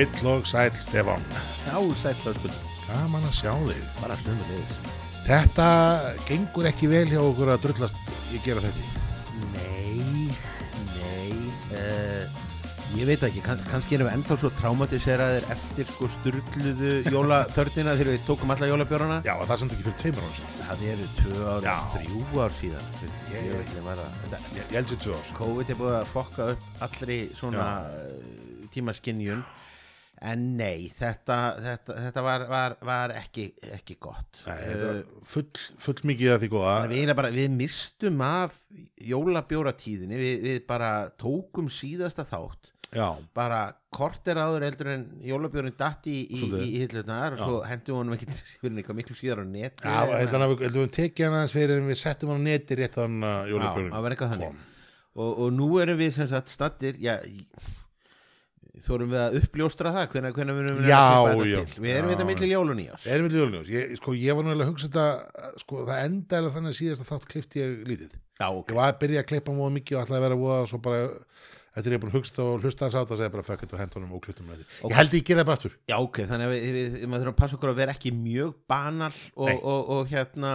Heill og sæl Stefán Já, sætt höskull, Gaman að sjá þig bara sömulegis. Þetta gengur ekki vel hjá okkur að drullast ég gera þetta Nei, nei, uh, ég veit ekki, kann, kannski erum við ennþá svo traumatiseraðir eftir sko sturluðu jólatörnina þegar við tókum alla jólabjörana. Já, það er samt ekki fyrir tveimur ára síðan Það eru tvö ár, Já. þrjú ár síðan. Ég, Ég- ég veit ekki hvað það. Ég, held sér tvö ára COVID er búið að fokka upp allri svona uh, tímaskinjun. En nei, þetta, þetta, þetta var, var, var ekki, ekki gott. Nei, Eh, full, full mikið að því góða. við, bara, við mistum af jólabjóratíðinni, við, við bara tókum síðasta þátt. Já, bara korter áður eldur en jólabjórinn datt í, í, í hillunar og svo hendum honum ekki fyrir eitthvað miklu síðar á net Já, er við, tekið hann aðeins fyrir en við settum hann á neti rétt var eitthvað þannig. og, og nú erum við sem sagt stattir já, þórum við að uppljóstra það hvenær, hvenær við að já. þetta til við erum Já, þetta milli jól og nýjás Erum við jóluljós? Ég, sko, ég var náttúrulega að hugsa þetta sko, það endaðilega þannig að síðast að þátt klifti ég lítið já, ok, Ég var að byrja að klippa múið mikið og ætlaði að vera að voða og svo bara eftir ég er búin að hugsta og hlusta hans á þetta segja bara fuck it og henda honum og kluttum með þetta Ok. Ég held ég gera það bara aftur já, ok þannig að við, við, við maður þurfum að passa okkur að vera ekki mjög banal og, Nei. og, og, hérna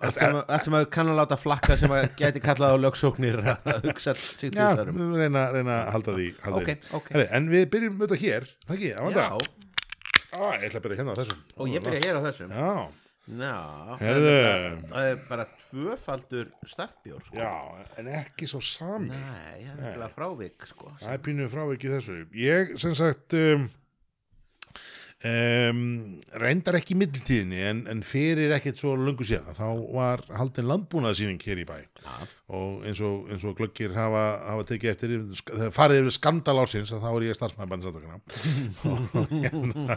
allt sem, að kann að láta flakka sem að geti kallað á lögsóknir að hugsa til Já, þarum reyna, reyna að halda því halda ok, því. ok. Herri, En við byrjum auðvitað hér, það ekki, já, Á, ég ætla að byrja hérna á þessum. Og ég byrja hér á þessum. Já, Já, Heyrðu. það er bara tvöfaldur startbjór sko. já, en ekki svo sami Nei, það er bara frávik sko. Það er pínuð frá ekki þessu. Ég, sem sagt um, um, reyndar ekki í middeltíðinni en, en fyrir ekkert svo lungu síðan þá var haldin landbúnaðsýning hér í bæ. Já. og eins og, eins og glöggir hafa, hafa tekið eftir þegar farið yfir skandal ársins að þá er ég og hérna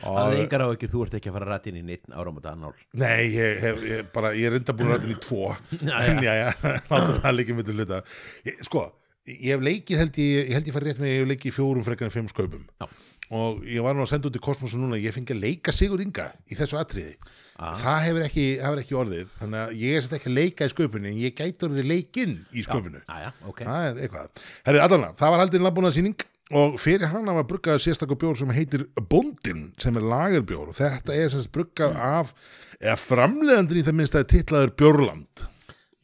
Það er yngar á ekki, þú ert ekki að fara rætt inn í nýtt áram og dannál Nei, ég, hef, ég, bara, ég er enda búin ræta í tvo. En já, já, látum það líka myndir hluta. Ég, Sko, ég hef leikið held ég, ég held ég farið rétt með, ég hef leikið fjórum frekar en fimm skaupum. Já. Og ég var nú að senda út í kosmosu núna ég fengi að leika Sigur Inga í þessu atriði. Ah. það hefur ekki, hefur ekki orðið þannig að ég er sett ekki að leika í sköpunni en ég gæti orðið leikinn í sköpunni. Já, já, ok. Það er eitthvað. Herri, allan, það var haldin landbúnaðsýning og fyrir hana var bruggað sérstakku bjór sem heitir Bondin sem er lagerbjór. Og þetta er semst bruggað af eða framleiðandinn í það minnst að titlaður Bjórland.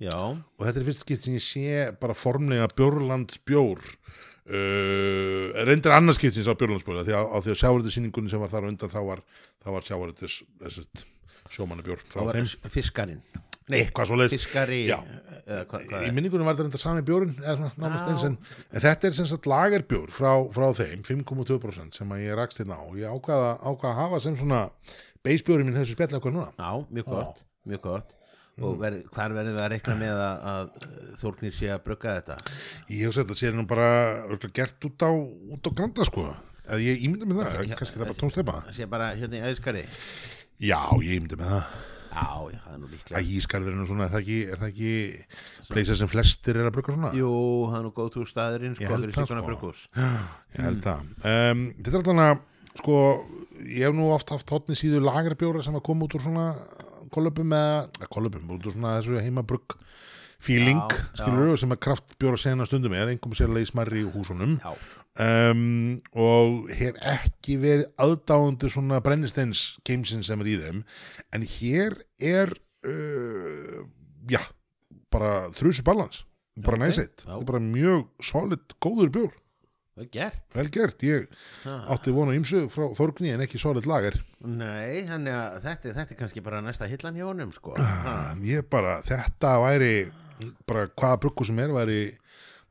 Já, og þetta er fyrst skipt sem ég sé bara formlega Bjórlands bjór uh, reyndir annars skiptins á Bjórlandsbjór því að, á því að sjávarðisýningunni sem var þar undan þá var, var sjávarðis sjómannabjór frá það þeim. fiskarinn. Eitthvað leið Fiskari Já. eða hvað hva í minningunum var þetta reynda sami bjórin eða svona námast eins en, en þetta er sem sagt lagerbjór frá, frá þeim 5,2% sem að ég rakst hérna á. Ég ákvaða, ákvaða að hafa sem svona beisbjórin minn þessu spjalla okkur núna. Já, mjög gott, mjög gott. Og verð, hvar verðum við að reikna með að, að Þórnir sé að brugga þetta? ég hef sett að sé nú bara gert út á, út á granda sko. Eða ég ímynda með það, Já, kannski það bara tónstepa Það sé bara hérna í æskari já, ég ímynda með það. Já, það er nú líklega. Að ískarður er nú svona, er það ekki, er það ekki pleisa sem flestir er að brugga svona? Jú, það er nú góð túr staðurinn sko, það, síkona sko. brugghús. Ég held það. Um, þetta er allan að sko, ég hef nú oft haft hotni síðu lagerbjóra sem að koma út úr svona kollöpum eða kollöpum, út úr svona þessu heimabrugg feeling, Já, skilur við, sem að kraftbjóra sena stundum er, einhverjum sérlega í smarri húsunum. Já, um, og hef ekki verið aðdáðandi svona brennisteins geimsin sem er í þeim en hér er uh, já, bara þrjusu balans bara Ok, næsett, já. þetta er bara mjög solid, góður bjór vel gert vel gert, ég ha. átti vona ímsu frá Þorgni en ekki solid lager Nei, þannig að þetta, þetta er kannski bara næsta hillan hjá honum sko. Ah. ég bara, þetta væri bara hvaða bruggu sem er væri,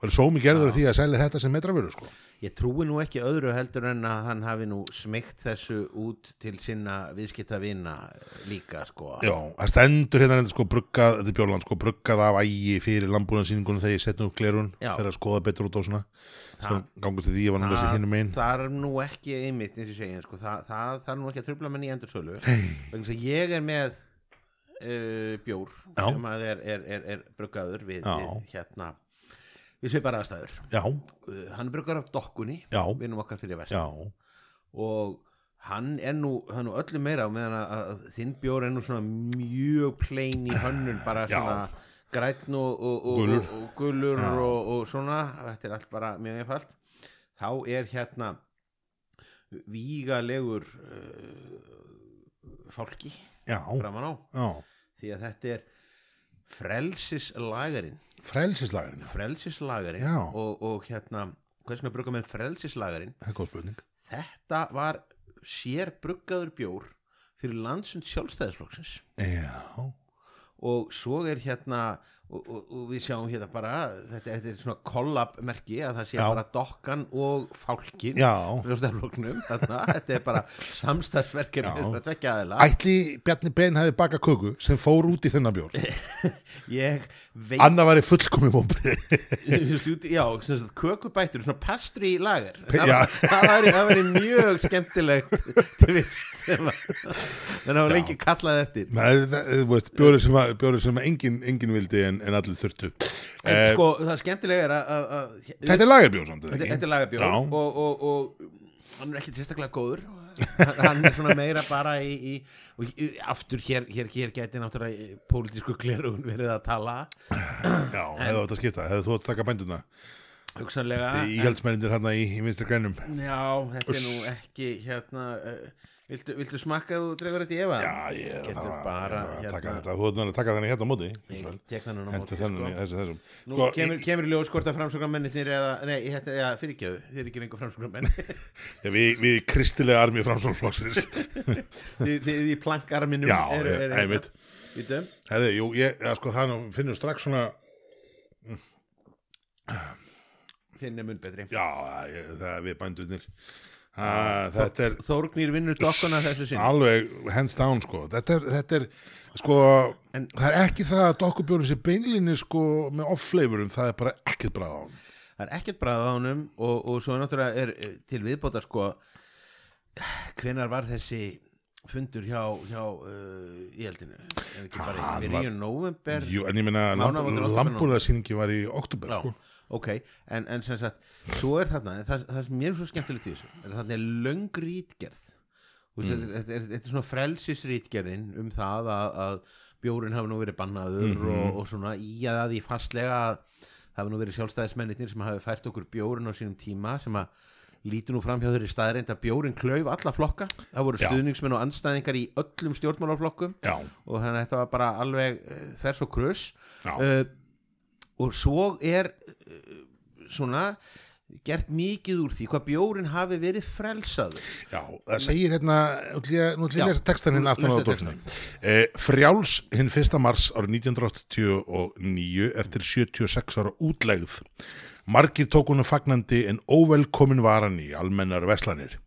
væri sómi gerður af því að selja þetta sem metravöru sko. Ég trúi nú ekki öðru heldur en að hann hafi nú smegt þessu út til sinna viðskiptavina líka sko. Já, það stendur hérna sko bruggað, þetta er bjórland sko bruggað af ægi fyrir landbúnaðsýningunum þegar ég setna upp glerun fyrir að skoða betur út á svona gangur til því, ég var nú þessi hinum einn það er nú ekki einmitt eins og segja, sko. það, það, það er nú ekki að trubla menn í endursölu. Að ég er með uh, bjór Já. sem að er, er, er, er bruggaður við, við hérna við svipar aðstæður. Uh, hann er bruggaður af dokkunni já, vinnum okkar fyrir vest og hann er nú, hann er nú öllu meira meðan að, að þinn bjór er nú svona mjög plain í hönnun bara Já. Grætn og, og, og, og, gulur Já. og, og svona þetta er allt bara mjög einfalt. Þá er hérna vígalegur uh, fálki já, framan á. Já, því að þetta er frelsislagarinn. Frelsislagarinn Já. og, og hérna með frelsislagarinn? Það er góð spurning. Þetta var sér bruggaður bjór fyrir landsund sjálfstæðisflokksins. Já, og svo er hérna og, og, og við sjáum hérna bara þetta, þetta er svona kollabmerki að það sé Já. bara dokkan og fálkin þetta er bara samstarfsverkefni Já. þessara tveggja aðila ætli Bjarni Ben hefði bakað köku sem fór út í þennan bjór ég veit Anna var í fullkomi vombrið já, kökubætur svona pastry lager Pe- það, já. var- það væri, mjög skemmtilegt sem að þannig að Já. lengi kallað eftir bjórið sem, sem engin, engin vildi en, en allir þurftu en eh, sko, það skemmtilega er að, Þetta er lagerbjór samt, þetta, ekki? er lagabjór Já. og, og, og hann er ekkert sérstaklega góður hann hann er svona meira bara í, í, og í, aftur hér, hér, hér gæti náttúrulega í pólitísku glerugun verið að tala. Já, hefðu þetta skipta, hefðu þú að taka bænduna hugsanlega íhaldsmennir hérna í, í vinstri grænum. Já, þetta er nú ekki hérna uh, viltu, viltu smakka og dregur þetta í efa? Já, ég var að taka hérna- þetta Þú ert að taka þenni hérna á móti Ég tek þannig á móti þennan sko. Nú Sko, kemur, í- kemur í ljós hvort að framsóknarmennir eða, nei, hérna, ja, fyrirgjöðu, þið er ekki lengur framsóknarmenn. Já, við, við kristilega armi framsólflokksins þið, í plankarminum Já, einmitt. Herði, jú, ég, sko, finnur strax svona Þinn er mun betri. Já, ég, það er við bændunir Þetta er Þórgnýr vinnur dokkuna þessu sinni. Alveg hands down, sko. Þetta er, þetta er sko En- það er ekki það að dokkubjörn sé beinlinni sko með off-flavorum, það er bara ekkert bræð á hann Það er ekkert bræð á honum og, og svo náttúrulega er eh, til viðbóta sko hvenar var þessi fundur hjá, hjá uh, íhaldinu er ekki bara Hann í november en ég meina Mánaðamótin október, lambúðarsýningi var í oktober, sko ok, en, en sem sagt svo er þarna, það, það sem mér er svo skemmtilegt í þessu er þarna er löng rítgerð Mm. þetta, er- er, svona frelsisrítgerðin um það að, að bjórin hafi nú verið bannaður Mhm. og, og svona í að því fastlega hafi nú verið sjálfstæðismennir sem hafi fært okkur bjórin á sínum tíma sem að lítur nú fram hjá þeirri staðreind að bjórin klauf alla flokka, það voru stuðningsmenn og andstæðingar í öllum stjórnmálaflokkum og þannig að þetta var bara alveg uh, þvers og krus uh, og svo er uh, svona gert mikið úr því hvað bjórin hafi verið frelsaður já Það segir hérna, nú ætla ég- lesa textan hérna aftan á Lestu dóksinni eh, Frjáls hinn 1. mars árið 1989 eftir 76 ára útlegð Margir tók honum fagnandi en óvelkomin var hann í almennar veslanir.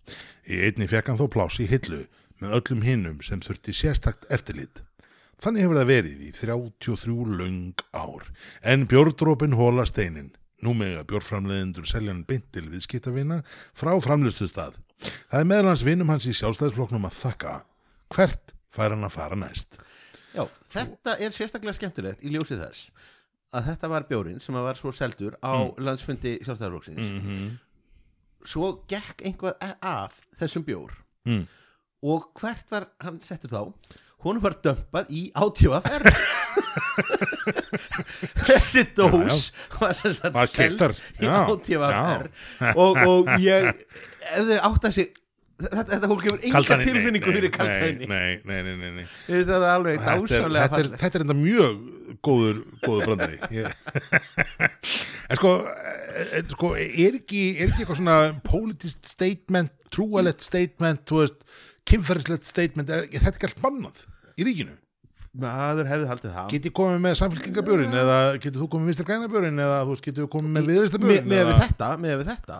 Í einni fekk hann þó pláss í hillu með öllum hinnum sem þurfti sérstakt eftirlit. Þannig hefur það verið í 33 löng ár, en bjórdrópin hóla steinin. Nú mega bjórframleðendur seljan beint til viðskiptavina frá framlustu stað. Það er meðal hans vinum hans í sjálfstæðisflokknum að þakka. Hvert fær hann að fara næst? Já, þetta er sérstaklega skemmtilegt í ljósið þess að þetta var bjórin sem að var svo seldur á landsfundi sjálfstæðarflokksins Mm -hmm. svo gekk einhvað af þessum bjór Mm. og hvert var hann settur þá hún var dömpað í átífafr þessi dós var keyptar, í já, átífafr og, og ég ef þau átt að sig þetta, þetta fólk hefur enga tilfinningu fyrir nei, kaltæðinni Nei, nei, nei, nei, nei. þetta er alveg þetta er, þetta, er, þetta er enda mjög góður, góður brandari. En sko, eh, en sko er, ekki, er ekki eitthvað svona politist statement, trúalett statement þú veist, kynferðislegt statement er, er þetta ekki allt bannað í ríkinu? Maður hefði haldið það. Get ég komið með samfélkingabjörin eða getur þú komið með vistar grænabjörin eða þú veist, þú komið með viðristabjörin með við þetta, með við þetta.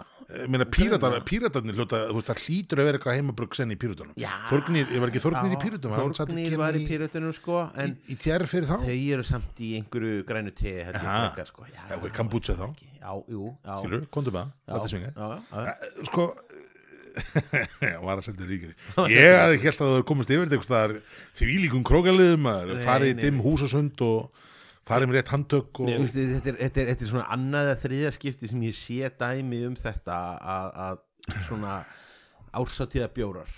Meina, píratar, píratarnir hljóta, þú veist, það hlýtur að vera eitthvað heimabrugg senn í pírutunum Já. Þorgnir, ég var ekki Þorgnir í pírutunum Þorgnir var í pírutunum sko en í, í tjær fyrir þá? þau eru samt í einhverju grænu te frekar, sko. já, Já, kombucha þá. já, jú, já, skilur, komdu með já, það, svinga. já, já, Eh, sko já, var að senda ríkri ég held að það komist yfir staðar því líkum krókaliðum farið í dimm húsasund og farið með rétt handtök og Nei, þetta, er, þetta, er, þetta er svona annað eða þriðja skipti sem ég sé dæmi um þetta að, svona ársatíða bjórar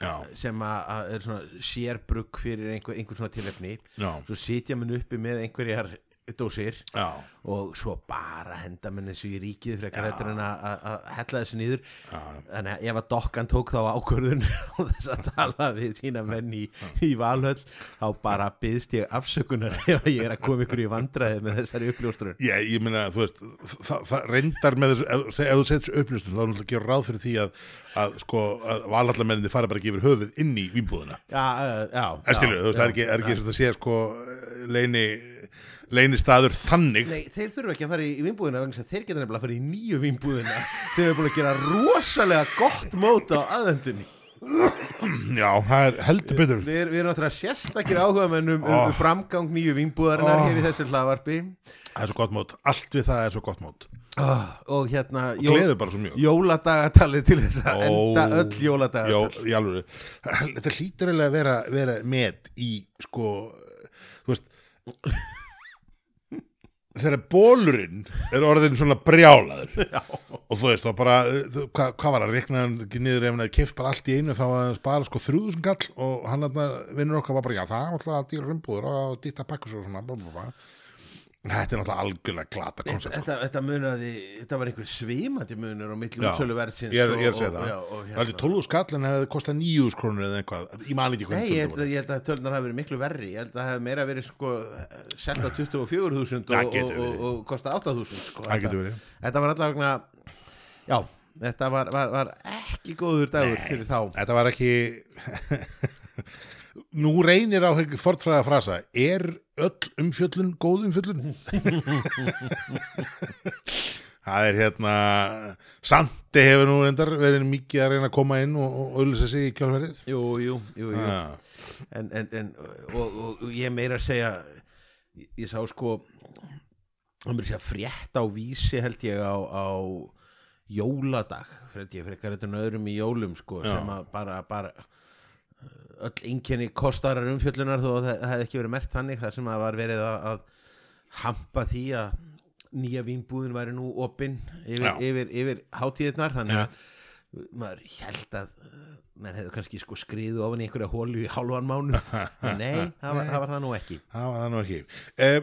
já, sem að, er svona sérbrugg fyrir einhver, einhver svona tilefni. Já, svo sitja mann uppi með einhverjar dósir já, og svo bara henda menn þessu í ríkið frekar Já. þetta en að hella þessu niður. Já, þannig að ef að dokkan tók þá ákvörðun og þess að tala við sína menn í, í valhöll þá bara byðst ég afsökunar ef ég er að koma ykkur í vandræði með þessari uppljóstrun. Já, ég meina, þú veist, það, það reyndar með þessu, ef, ef þú setur upplýstum þá er náttúrulega að gera ráð fyrir því að, að sko, að valhallamenninni fara bara ekki yfir höfuð inn í vínbúðina. Já, uh, já En skilur, þú veist, það er ekki, er ekki sem það sé, sko, leini, leini staður þannig. Nei, þeir þurfa ekki að fara í, í að þeir geta nefnilega að fara í nýju vínbúðina sem er búin að gera rosalega gott mót á aðvendunni Já, það er heldur betur. Við, við erum náttúrulega sérstakir áhuga um, um Ó. framgang nýju vínbúðarinnar Ó. hér í þessu hlaðvarpi Það er svo gott mót. Allt við það er svo gott mót. oh, og hérna Og jó, gleður bara svo mjög. jóladagatalið til þess að enda öll Já, jóladagatal í alveg. Þetta hlýtur eiginlega að vera, vera með í, sko, þú veist, þegar bólurinn er orðin svona brjálaður Já, og þú veist, þá bara, þú- hvað hva var að rekna hann ekki niður ef hann hefði keift bara allt í einu þá var hann bara sko þrjúðusum kall og hann vinnur okkar var bara, já það var alltaf dýra rumbúður og dýtta pakkus og svona bla, bla, bla. Þetta er náttúrulega algjörlega glata koncept sko. þetta, þetta munaði, þetta var einhver svimandi munur á milli Já, útsölu verðsins ég er, ég að segja það. og, það er aldrei 12 skall en hefði kostað 9 krónur eða eitthvað, ég man ekki Nei, hvernig ég held, að, ég held að tölnar hafi verið miklu verri. Ég held að það hafi meira verið sko Sett á 24.000 Það og, og, og, og kosta 8.000 sko. það Þetta- getur verið. Þetta var allavega Já, þetta var, var, var ekki góður dagur Nei. fyrir þá. þetta var ekki nú reynir á fortfræða frasa. Er öll umfjöllun góð umfjöllun það er hérna Sandi hefur nú reyndar verið mikið að reyna að koma inn og, og auðvitað sig í kjálfærið Jú, jú, jú, jú. ah, En, en, en og, og, og ég meira að segja Ég, ég sá sko mér sé að frétta á vísi held ég á, á jóladag fyrir ég frekar þetta en öðrum í jólum sko, Já. sem að bara, bara öll einkenni kostarar umfjöllunar þó að það hefði ekki verið mert þannig þar sem að var verið að, að hampa því að nýja vínbúðin væri nú opinn yfir, yfir, yfir hátíðirnar. Þannig að maður held að maður hefði kannski sko skriðu ofan í einhverja hólu í hálfan mánuð. En nei, það var, það var það nú ekki. Það var það nú ekki. Eh,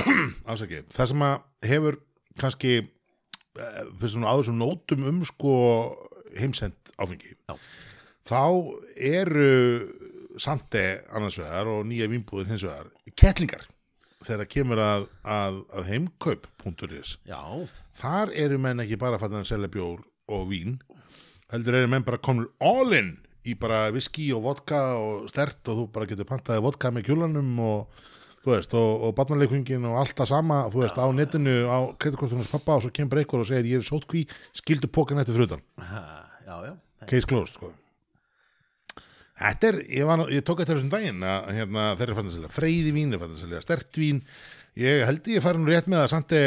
ásaki, það sem að hefur kannski eh, fyrst svona á þessum nótum um sko heimsend áfengi. Já. Þá eru Sante annars vegar og nýja vínbúðin hins vegar kettlingar þegar kemur að, að, að heimkaup.is já, þar eru menn ekki bara fættan að selja bjór og vín heldur eru menn bara komur all in í bara viski og vodka og stert og þú bara getur pantaði vodka með kjúlanum og þú veist og, og barnaleikvingin og allt það sama þú veist á netinu á kredikortunum pappa og svo kemur einhver og segir ég er sótkví skildu pókan eftir frutan ha, já, já. Case closed sko Þetta er, ég, var, ég tók eftir þessum daginn að hérna, þeir eru fann að selja freyði vín, þeir fann að selja stert vín. Ég held ég fari nú rétt með að Sante,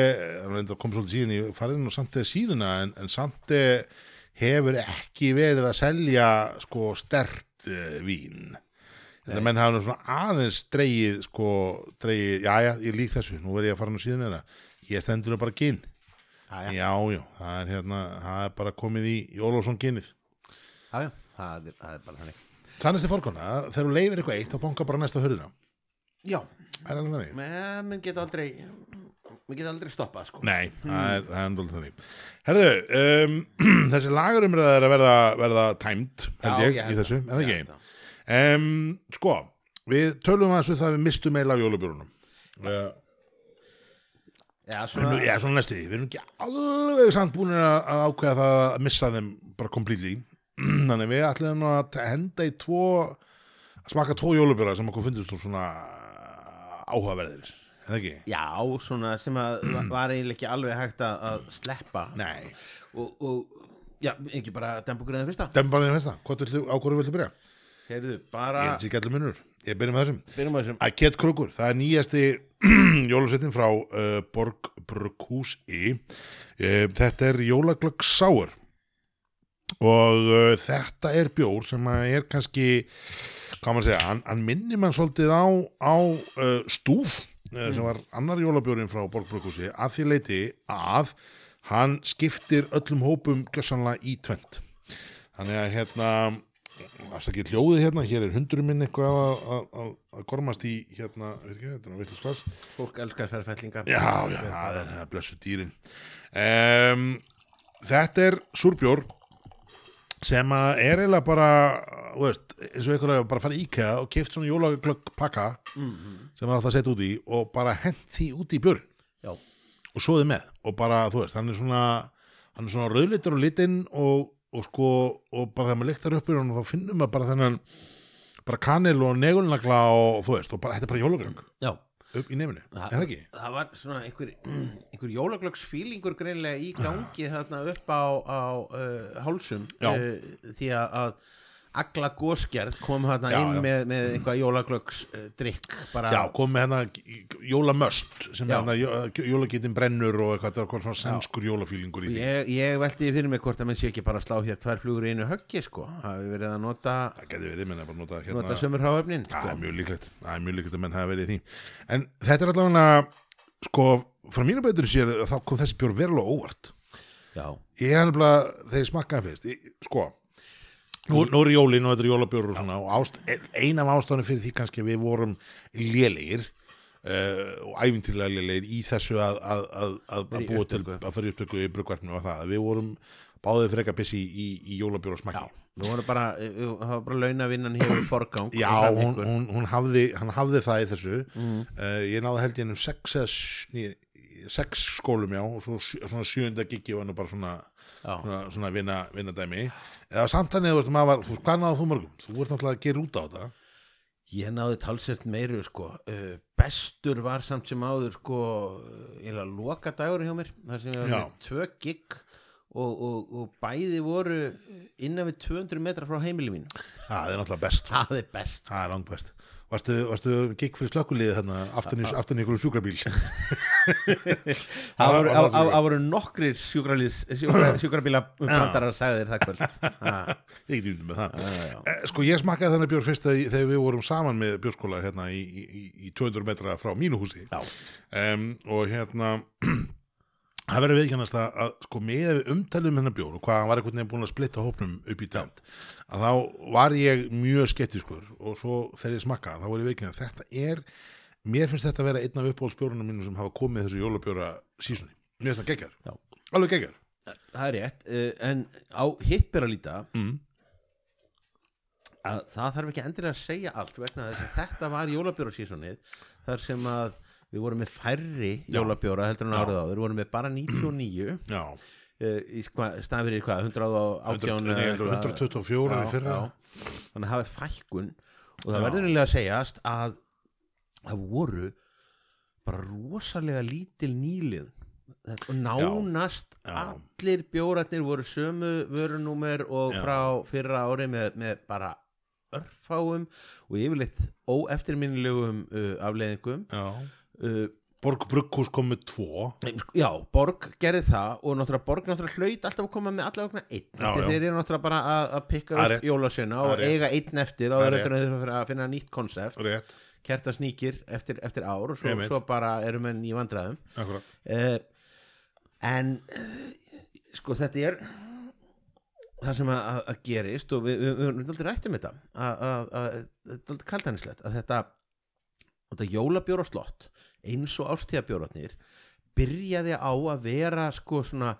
það komið svolítið síðan ég farið nú Sante síðuna en, en Sante hefur ekki verið að selja sko stert uh, vín. Þetta menn hafa nú svona aðeins dreigið sko, dreigið, já já, ég lík þessu nú verð ég að fara nú síðan eða ég stendur nú bara ginn, já, já, það er hérna, það er bara komið í, Ólafsson ginnið já, já, það það er bara þannig Sannist þið fórkona, þegar þú leifir eitthvað eitt þá bonga bara næsta hurðina. já, Er það þannig? menn geta aldrei menn geta aldrei stoppað sko Nei, það er, það er endólega þannig. Herðu, um, þessi lagurumræða er að verða, verða tæmt, held Já, ég, í þessu, það. eða Já, ekki? það. Um, sko, við tölum aðeins við það að við mistum eila af jólubjörunum. Uh, já, nú, svona, já, svona næstu við erum ekki alveg samt búin að, að ákveða það að missa þeim bara completely. Þannig við ætlum að henda í tvo, að smaka tvo jólubjöra sem okkur fundist úr svona áhugaverðir, eða ekki? já, svona sem að var- eiginlega ekki alveg hægt að, sleppa. Nei. og, og já, ekki bara dembugriðin fyrsta. Dem bara einn fyrsta, hvað viltu, á hverju viltu byrja? heyrðu, Ég bara, held sér ekki allir munur, ég byrja með þessum. Þessum. Að Kett Krukur, það er nýjasti jólasettin frá uh, Borg Brukhús í uh, þetta er jólaglögg sáur og uh, þetta er bjór sem er kannski hvað maður segja, hann, hann minnir mann svolítið á, á uh, stúf uh, sem var annar jólabjórin frá Borg Brukhúsi að því leiti að hann skiptir öllum hópum gjössanlega í tvent þannig að hérna afsakið hljóðið hérna, hér er hundurinn minn eitthvað að- að að- að gormast í hérna, ekki, þetta er vitlis glas fólk elskar ferðfellinga. Já, já, það er, blessu dýrin. Um, Þetta er súrbjór sem að er eiginlega bara veist, eins og einhverja bara fara í IKEA og keift svona jólaglögg pakka sem er alltaf setja út í og bara hent því út í björn já, og svoði með. Og bara, þú veist, hann er svona hann er svona rauðlitur og litinn og, og sko, og bara þegar maður lyktar upp í hann þá finnum maður bara þennan bara kanil og negulnagla og þú veist, og bara, þetta er bara jólaglögg. Já upp í nefinu, Ha- er það ekki? það var svona einhver, einhver jólaglögsfílingur greinlega í gangi þarna upp á, á uh, hálsum uh, því að Agla Gósgerð kom Já, inn já. með, með einhvað jólaglögs drikk bara, Já, kom með hérna jólamöst sem hérna jólagitin brennur og eitthvað, það er svona senskur jólafílingur í því. ég, ég velti því fyrir mig hvort að menn sé ekki bara að slá hér tvær flugur í einu höggi sko, hafi verið að nota Það geti verið, menn að bara nota hérna. nota sömur hráöfnin Það sko. er mjög líklegt, það er mjög líklegt að menn hafa verið því. En þetta er allavega, sko, frá mínu betur sér þá kom þessi bjór verulega óvart. já, Ég hef nefnilega, þegar ég smakkaði fyrst, ég, sko, nú, nú er jólin og þetta er jólabjór og svona, og ást, ein af ástæðanum fyrir því kannski að við vorum lélegir uh, og æfintýrlega lélegir í þessu að, að, að, að, að í búa til, að fyrir upptöku í brugvarpinu og það, að við vorum báðið freka pissi í, í jólabjór og smakki. við vorum bara eh, það var bara launavinnan hefur forgang Já, í hún, hún, hún hafði, hann hafði það í þessu Mm. uh, ég náði held ég ennum sex, eða sj- ný, sex skólum já og svo, svona sjöunda giggi var nú bara svona, svona, svona vinna, vinna dæmi eða samt þannig, þú veist, maður var, þú veist, hvað náðu þú mörgum? Þú ert náttúrulega að gera út á þetta. Ég náði talsert meiru sko. Uh, bestur var samt sem áður sko eða loka dagur hjá mér þar sem ég var Já. með tvö gig og, og, og bæði voru innan við 200 metra frá heimili mín Það er náttúrulega best, það er best. Það er langt best Varstu, varstu gigg fyrir slökkuliðið þarna aftan í, ykkur sjúkrabíl? Það voru, sjúkra, sjúkrabíla brandarar sagðir það kvöld. Ha, Ég get út með það. Eh, Sko ég smakkaði þennan bjór fyrst þegar við vorum saman með bjórskóla hérna í, í, í- í 200 metra frá mínu húsi. Um, og hérna það verður viðkennast að, að sko með umtalum hennar bjór og hvað hann var einhvern veginn búin að splitta hópnum upp í tvend að þá var ég mjög skeptiskur og svo þegar ég smakkaði þá var ég viðkennast þetta er, mér finnst þetta að vera einn af uppáhaldsbjórunum mínum sem hafa komið þessu jólabjóra sísunni, mér finnst það geggar alveg geggar það er rétt uh, en á hitt ber að líta mm. að það þarf ekki endilega að segja allt vegna þess að þetta var jólabjóra sísonið þar sem að við vorum með færri jólabjóra heldur en árið áður, við vorum með bara 99 Já, í staðan fyrir hvað, 118 100, nei, ég heldur 124 í fyrra þannig að hafa fækkun og það Já. verður nýlega að segjast að það voru bara rosalega lítil nýlið og nánast Já. allir bjóratnir voru sömu vörunúmer og Já. frá fyrra ári með, með bara örfáum og yfirleitt óeftirminnilegum uh, afleiðingum Já. uh, Borg Brugghús kom með tvo. Já, Borg gerði það og náttúrulega Borg náttúrulega hlaut alltaf að koma með allavega einn Já, þegar þeir eru náttúrulega bara að, að pikka Það er upp Það og er eiga einn eftir Það og er þeir eru að, finna nýtt konsept. Kerta sníkir eftir, eftir ár og svo, svo bara eru menn í vandræðum. Akkurat. Uh, en uh, sko þetta er það sem að, að, gerist og við, erum aldrei rætt um þetta að, þetta er aldrei kaldænislegt að þetta, þetta jólabjóra slott eins og ástíðabjóratnir byrjaði á að vera sko svona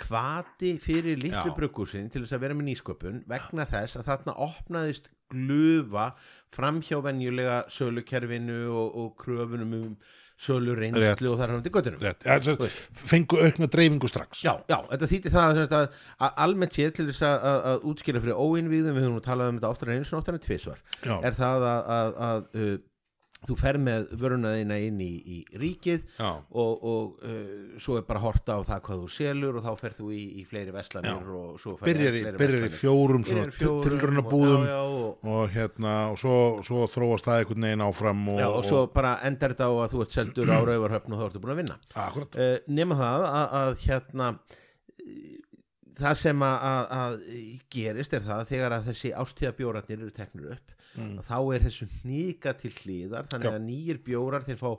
kvati fyrir litlu bruggúsin til þess að vera með nýsköpun vegna þess að þarna opnaðist glufa framhjá venjulega sölukerfinu og, og kröfunum um sölu Rétt. reynslu og þar hann til göttunum Rétt, fengu aukna dreifingu strax. Já, já, þetta þýtti það sagt, að, að almennt séð til þess að, að, að útskýra fyrir óinvíðum, við höfum talað um þetta oftar en einu svona oftar en tvisvar, Já, er það að, að, að uh, þú fer með vöruna þína inn í, í ríkið já, og, og uh, svo er bara horta á það hvað þú selur og þá fer þú í, í fleiri veslanir Já. og svo fer byrjar í, byrjar í fjórum fjórum tilruna og- og, og hérna og svo, svo þróast það einhvern veginn áfram og, já, og svo bara endar þetta á að þú ert seldur á rauvarhöfn og þá ertu búin að vinna. Uh, nema það að, að hérna það sem að, að, að gerist er það að þegar að þessi ástíðabjóratnir eru teknur upp Mm. þá er þessu hníka til hlýðar þannig Já. að nýjir bjórar þeir fá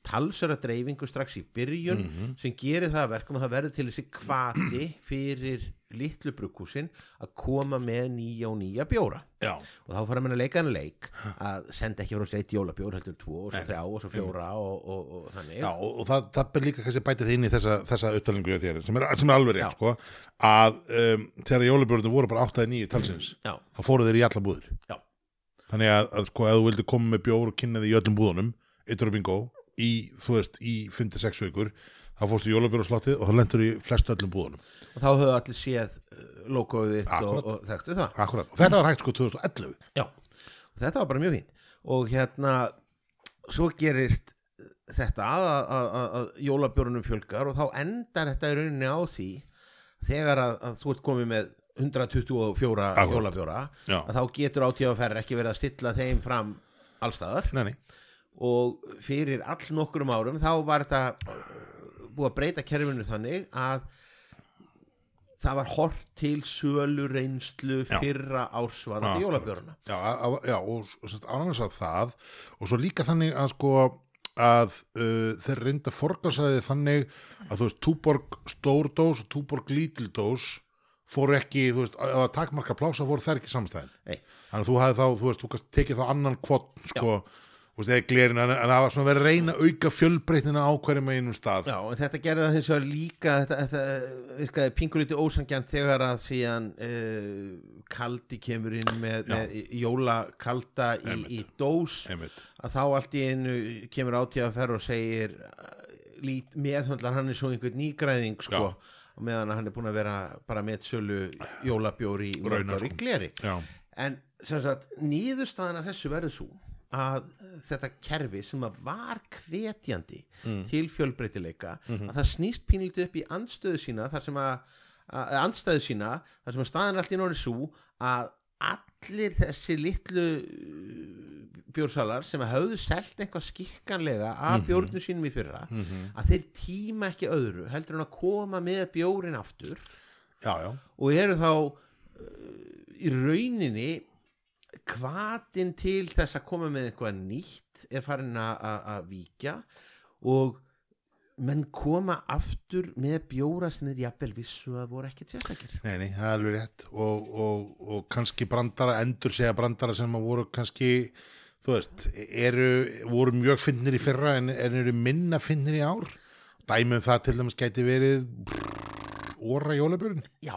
talsara dreifingu strax í byrjun Mhm. sem gerir það að verkum að það verður til þessi kvati fyrir litlu brukkúsin að koma með nýja og nýja bjóra. Já, og þá fara menn að leika en leik að senda ekki frá sér eitt jólabjór heldur tvo og svo þrjá og svo fjóra og, og, og þannig. Já og, og það, það ber líka kannski bætið inn í þessa, þessa upptalningu hjá þér sem er, sem er alveg rétt sko að um, þegar jólabjörnum voru bara 8-9 talsins já, þá fóru þeir í alla búðir. Já. Þannig að, að sko ef þú vildi koma með bjór og kynna því í öllum búðunum eittur og bingo í, þú veist, í 5-6 vikur þá fórstu jólabjörnsláttið og þá lendur í flestu öllum búðunum. Og þá höfðu allir séð uh, logoðið þitt og, og þekktu það. Akkurat, og þetta var hægt sko 2011 Já, og þetta var bara mjög fínt. Og hérna svo gerist þetta að, að, að, að jólabjórunum fjölgar og þá endar þetta í rauninni á því þegar að, að þú ert komið með 124 Akkurat. jólabjóra Já, að þá getur átíðaferð ekki verið að stilla þeim fram allstaðar nei, nei, og fyrir all nokkurum árum þá var þetta uh, búið að breyta kerfinu þannig að það var hort til sölu reynslu Já. fyrra ársvarandi Akkurat. jólabjöruna já, a- a- já og, og sérst ánægast að það og svo líka þannig að sko að uh, þeir reynda forgansæði þannig að þú veist túborg stór dós og túborg lítil dós fóru ekki, þú veist, að að takmarka plása fóru þær ekki samstæðin. Nei. þannig að þú hafði þá, þú veist, þú tekið þá annan kvott sko, þú veist, eða glerin en, það var svona verið að reyna að auka fjölbreytnina á hverjum einum stað. Já, en þetta gerði það hins vegar líka þetta, þetta virkaði pingulítið ósangjant þegar að síðan uh, kaldi kemur inn með, með jólakalda í, í dós. Einmitt, að þá allt í einu kemur átíðaferð og segir uh, lít, meðhundlar hann er svo einhvern nýgræðing sko, Já. Og meðan hann er búin að vera bara með sölu jólabjóri í, Raunar, mörg ár í sko. gleri. Já, En sem sagt, nýðurstaðan af þessu verður svo að þetta kerfi sem að var hvetjandi til fjölbreytileika að það snýst pínlítið upp í andstöðu sína þar sem að, að andstæðu sína þar sem að staðan er allt í náni svo að allir þessi litlu uh, bjórsalar sem að höfðu selt eitthvað skikkanlega af bjórnum sínum í fyrra að þeir tíma ekki öðru heldur en að koma með bjórin aftur. Já, já. Og eru þá uh, í rauninni hvatin til þess að koma með eitthvað nýtt er farin að- víkja og menn koma aftur með bjóra sem þeir jafnvel vissu að voru ekki sérstakir. Nei, nei, það er alveg rétt. Og, og, og kannski brandara, endur segja brandara sem að voru kannski þú veist, eru, voru mjög finnir í fyrra en, en eru minna finnir í ár. Dæmum það til dæmis gæti verið óra jólabjörn já,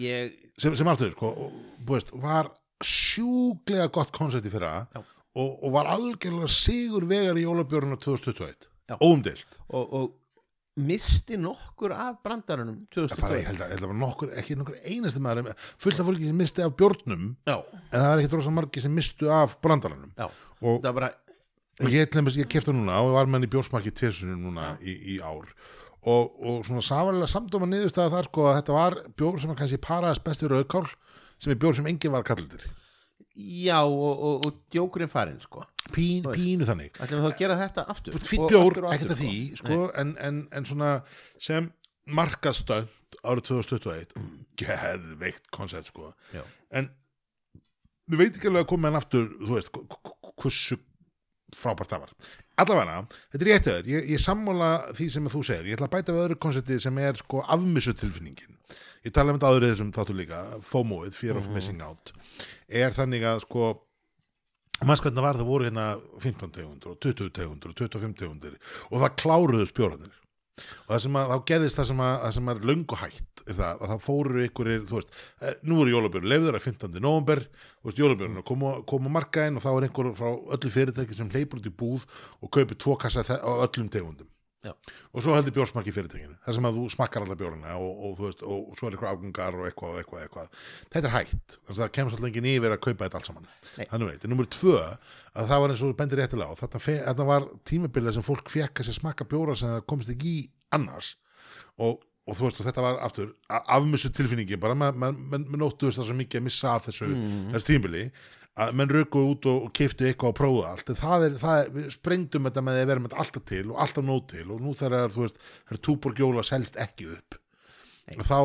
ég sem, sem aftur, sko, veist, var sjúklega gott koncept í fyrra og, og var algjörlega sigur vegar í jólabjörnuna 2021 Já. Óumdilt og, og misti nokkur af brandarunum Það bara, ég 2021 held að, ég held að var nokkur, ekki nokkur einasti maður fullt af fólki sem misti af bjórnum já, en það er ekki rosa margi sem mistu af brandaranum. Já, og, það bara ég, til ég kefti núna og var með hann í bjórsmarki tvesunum núna í, í ár. Og, og svona samanlega samdóma niðurstaða þar sko að þetta var bjór sem að kannski paraðast besti rauðkál sem er bjór sem enginn var kallir já, og, og, og djókurinn farinn sko. Pín, pínu þannig. Ætlum við þá að gera þetta aftur? Fýtt bjór, ekkert að því sko, en, en, en svona sem markastönd árið 2021 geðveikt koncept sko. Já. en við veit ekki alveg að koma hann aftur þú veist, hv- hv- hversu frábært það var. Allavega, þetta er rétt öður ég, ég sammála því sem þú segir. Ég ætla að bæta við öðru koncepti sem er sko afmissu tilfinningin ég tala um þetta áður í þessum þáttu líka FOMO-ið, Fear of Missing Out. Er þannig að sko maður það var það voru hérna 15 tegundur og 20 tegundur og 25 tegundur og það kláruðu spjóranir og það sem að þá gerðist það sem að, það sem er löngu hætt er það að það fóru ykkur þú veist, eh, nú eru jólabjörn leifður að 15. november, þú veist, jólabjörn koma, koma markaðin og þá er einhver frá öllu fyrirtæki sem hleypur út í búð og kaupir tvo kassa á öllum tegundum Já. og svo heldur bjórsmakki fyrirtækinu þar sem að þú smakkar alla bjórna og, og, veist, og, svo er eitthvað afgungar og eitthvað og eitthvað, eitthvað. þetta er hægt, þannig að það kemur svolítið enginn yfir að kaupa þetta allt saman þannig veit, nummer tvö að það var eins og bendir réttilega á þetta, var tímabilið sem fólk fekk að sér smakka bjóra sem það komist ekki í annars og, og þú veist og þetta var aftur afmissu tilfinningi bara man nóttuðust það svo mikið að missa af þessu, þessu tímabili að menn rökuðu út og, og keiftu eitthvað og prófuðu allt en það er, það er, við sprengdum þetta með því að vera með alltaf til og alltaf nót til og nú þegar þú veist, þegar túborgjóla selst ekki upp Nei. og þá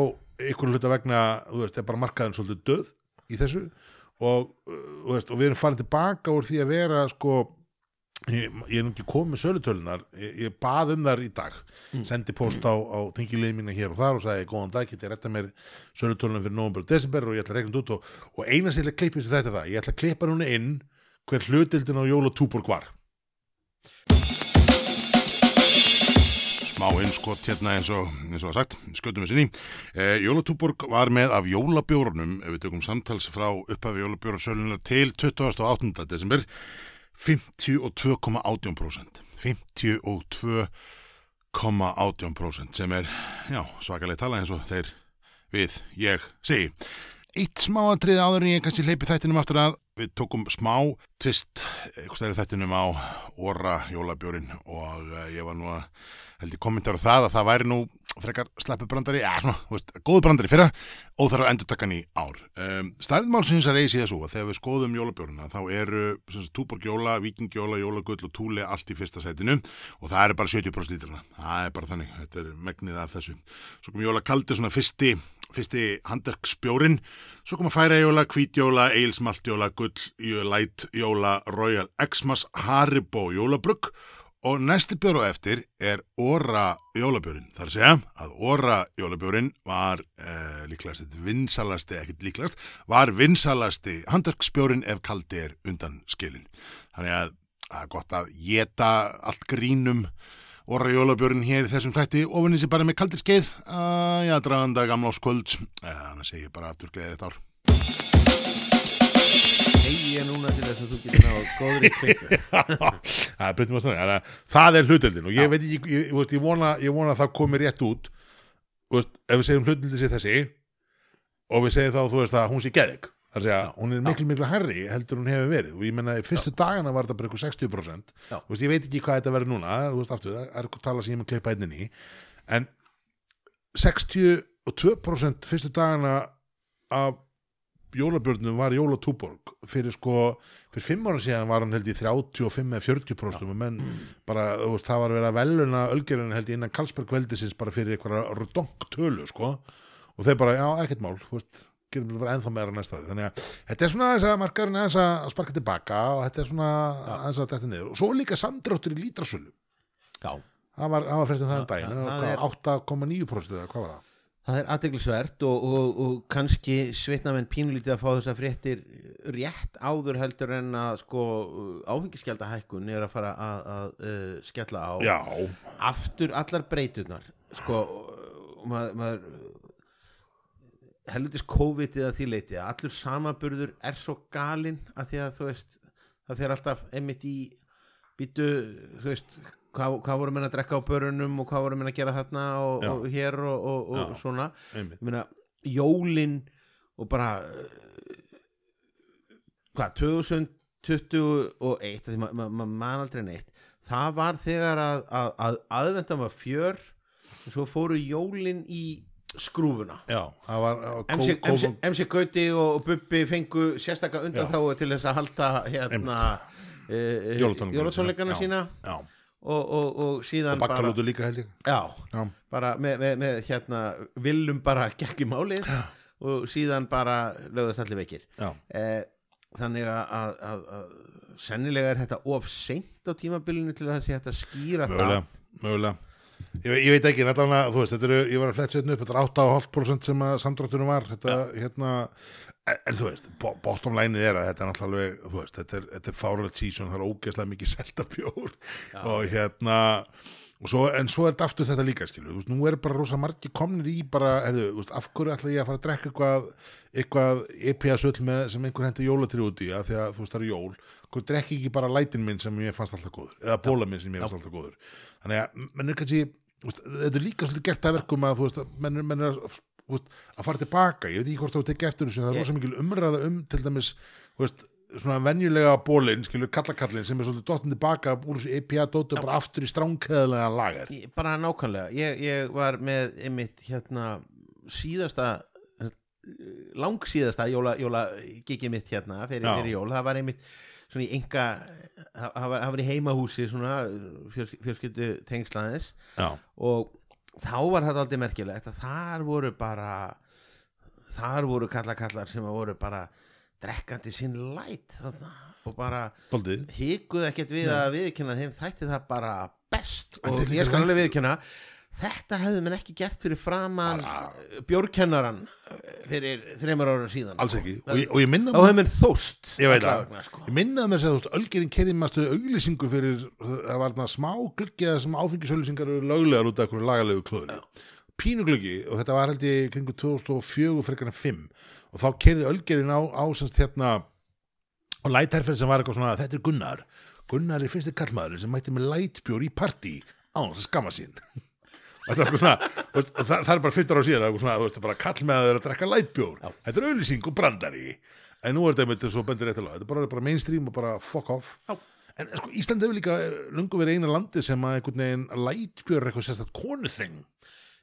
ykkur hluta vegna, þú veist, er bara markaðin svolítið döð í þessu og, uh, þú veist, og við erum farin tilbaka úr því að vera sko ég, ég er nú ekki komið með sölutölunar ég, ég bað um þar í dag. Sendi post á, á þingilið mína hér og þar og sagði góðan dag, getið retta mér sölutölunar fyrir november og desember og ég ætla að reikna þetta út. Og, og eina sem ég ætla að klippa þessu þetta er það, ég ætla að klippa núna inn hver hlutildin á Jóla Túborg var. Smá innskott hérna eins og, eins og að sagt, skötum við sinni. Eh, Jólatúborg var með af jólabjórnum, ef við tökum samtals frá upphafi jólabjórasölunar til 28. desember, 52,18%. 52,18% sem er, svakalega tala eins og þeir við, ég, segi. Eitt smáatrið áður en ég kannski hleypi þættinum aftur að við tókum smá tvist eitthvað stærri þættinum á orra jólabjórin og uh, ég var nú að held ég kommentar á það að það væri nú frekar sleppu brandari, já svona, veist, góðu brandari fyrra og þarf að endur taka hann í ár. Um, Stærðmálsins að reysi þessu að þegar við skoðum jólabjórina þá eru túborg jóla, vikingjóla, jólagull og túli allt í fyrsta sætinu og það eru bara 70% lítrana. Það er bara þannig, þetta er megnið af þessu. Svo kom jólakaldi svona fyrsti fyrsti handverksbjórin, svo kom að færa jóla, hvítjóla, eilsmaltjóla, gull, light jóla, royal xmas, haribo jólabrugg og næsti bjór og eftir er Óra jólabjórin. Það er að segja að Óra jólabjórin var eh, líklegast, vinsalasti, ekkert líklegast, var vinsalasti handverksbjórin ef kaldi er undan skilin. Þannig að það er gott að geta allt grínum Óra jólabjörn hér í þessum þætti ofinni sér bara með kaldir skeið að já, draganda gamla áskvöld þannig að ég bara aftur gleðir þetta ár Ég núna til þess að þú getur náðu góðri kveikju það er byrjum að stanna það er hlutildin og ég veit ekki, ég, ég, ég, vona, ég vona að það komi rétt út. Veist, ef við segjum hlutildin sé þessi og við segjum þá þú veist að hún sé það að segja, hún er miklu miklu herri heldur hún hefur verið. Og ég menna í fyrstu dagana var þetta bara eitthvað 60% Já. Þú veist, ég veit ekki hvað þetta verður núna veist aftur, það er eitthvað tala sem ég með klippa einnig í en 62% fyrstu dagana af jólabjörnum var jólatúborg. Fyrir sko, fyrir fimm ára síðan var hann held í 35 eða 40% og menn bara, þú veist, það var verið að veluna ölgerinn held í innan Karlsberg veldisins bara fyrir eitthvað rodonk tölu sko. Og þeir bara, já, ekkert mál, þú veist gerum við bara ennþá meira næsta ári þannig að þetta er svona þess að markarinn aðeins að sparka tilbaka og þetta er svona aðeins að þetta niður. Og svo er líka samdráttur í lítrasölu Já, það var, var um daginn það- það hvað, 8,9% eða hvað var það? Það er aðdeglisvert og, og, og kannski svitna menn pínulítið að fá þess að fréttir rétt áður heldur en að sko áfengiskjaldahækkun er að fara að, að uh, skella á. Já, aftur allar breyturnar sko maður, maður helvitis COVID-ið að því leiti að allur samaburður er svo galinn að því að þú veist það fer alltaf einmitt í býtu, þú veist hvað, hvað voru menn að drekka á börunum og hvað voru menn að gera þarna og, Já. og hér og, og, og Já. svona. meina, jólin og bara uh, hvað, 2021 því maður ma, ma, man aldrei neitt. Það var þegar að, að, að aðvendan var fjör og svo fóru jólin í skrúfuna. Já, var MC, MC, MC Gauti og Bubbi fengu sérstaka undan þá til þess að halda hérna uh, Jólatónleikana jólatónleikana sína. Já, og, og, og síðan og bara bakkalútu líka held ég. Já, Já, bara með, með, með hérna viljum bara í málið og síðan bara lögðast allir veikir. Já, eh, þannig að, að, að, sennilega er þetta of seint á tímabilinu til að það sé hægt að skýra mögulega, það. Mögulega Ég, ég veit ekki, þú veist, þetta eru, ég var að fletta setna upp, þetta er 8,5% sem að samdráttunum var, þetta, hérna, en, þú veist, bo- bottom line er að þetta er náttúrulega þú veist, þetta er, þetta er fáralegt season, það er ógeðslega mikið selta bjór og hérna, og svo, en svo er þetta aftur þetta líka, skilur, þú veist, nú er bara rosa margir komnir í bara, erðu, þú veist, af hverju ætla ég að fara að drekka eitthvað, eitthvað EPA-söll með sem einhver hendur jólatri út í, að því að þú veist, það er jól, hverju drekki ekki bara lætin minn sem ég fannst alltaf góður, eða bóla minn sem ég fannst alltaf góður, þannig að menn er kannski, þetta er líka svolítið gert að verkum að, menn, er- menn að, veist, að fara tilbaka, ég veit ekki hvort þú tekið eftir þessu, það er rosa mikil umræða um til dæmis, veist, svona venjulega bólinn, skilur kallakallin sem er svolítið dottin tilbaka úr þessu EPA-dótu bara aftur í stránkæðlega lagar bara nákvæmlega, ég, ég var með einmitt hérna síðasta langsíðasta jóla, jóla gigi mitt hérna fyrir, fyrir jól, það var einmitt svona í enga það var, var í heimahúsi svona fjöls, fjölskyldu tengslaðis og þá var þetta aldrei merkilegt að þar voru bara þar voru kallar kallar sem voru bara drekkandi sinn læt þarna og bara hikuð ekkert við að viðkynna þeim þætti það bara best og ég skal alveg viðkynna þetta hefðu menn ekki gert fyrir framan Bara- bjórkennaran fyrir þreymur ára síðan Alls ekki Og ég, og ég minna þá hefðu menn þóst Ég veit það. vegna, sko. Ég minnaði mér að segja, þú veist, Ölgerinn kerði maður auglýsingu fyrir, það var þarna smá gluggi að sem áfengisauglýsingar eru löglegar út af einhverju lagalegu klóðinu. Pínugluggi og þetta var held ég kringu 2004 frekar en 5 og þá kerði Ölgerinn á, á semst hérna og lætærferð sem var eitthvað svona, þetta er Gunnar Gunnar er fyrsti kallmaður sem mætti með lætbjór í partí á þess að skamma sín og þetta er eitthvað svona veist, það, það er bara 15 ára síðan svona, veist, bara kallmaður að drekka lætbjór Já. þetta er auðlýsing og brandari en nú er þetta einmitt svo bendir rétt að þetta er bara, bara mainstream og bara fuck off Já. en sko Ísland hefur líka lungu verið eina landi sem að lætbjór er eitthvað sérstætt konuþing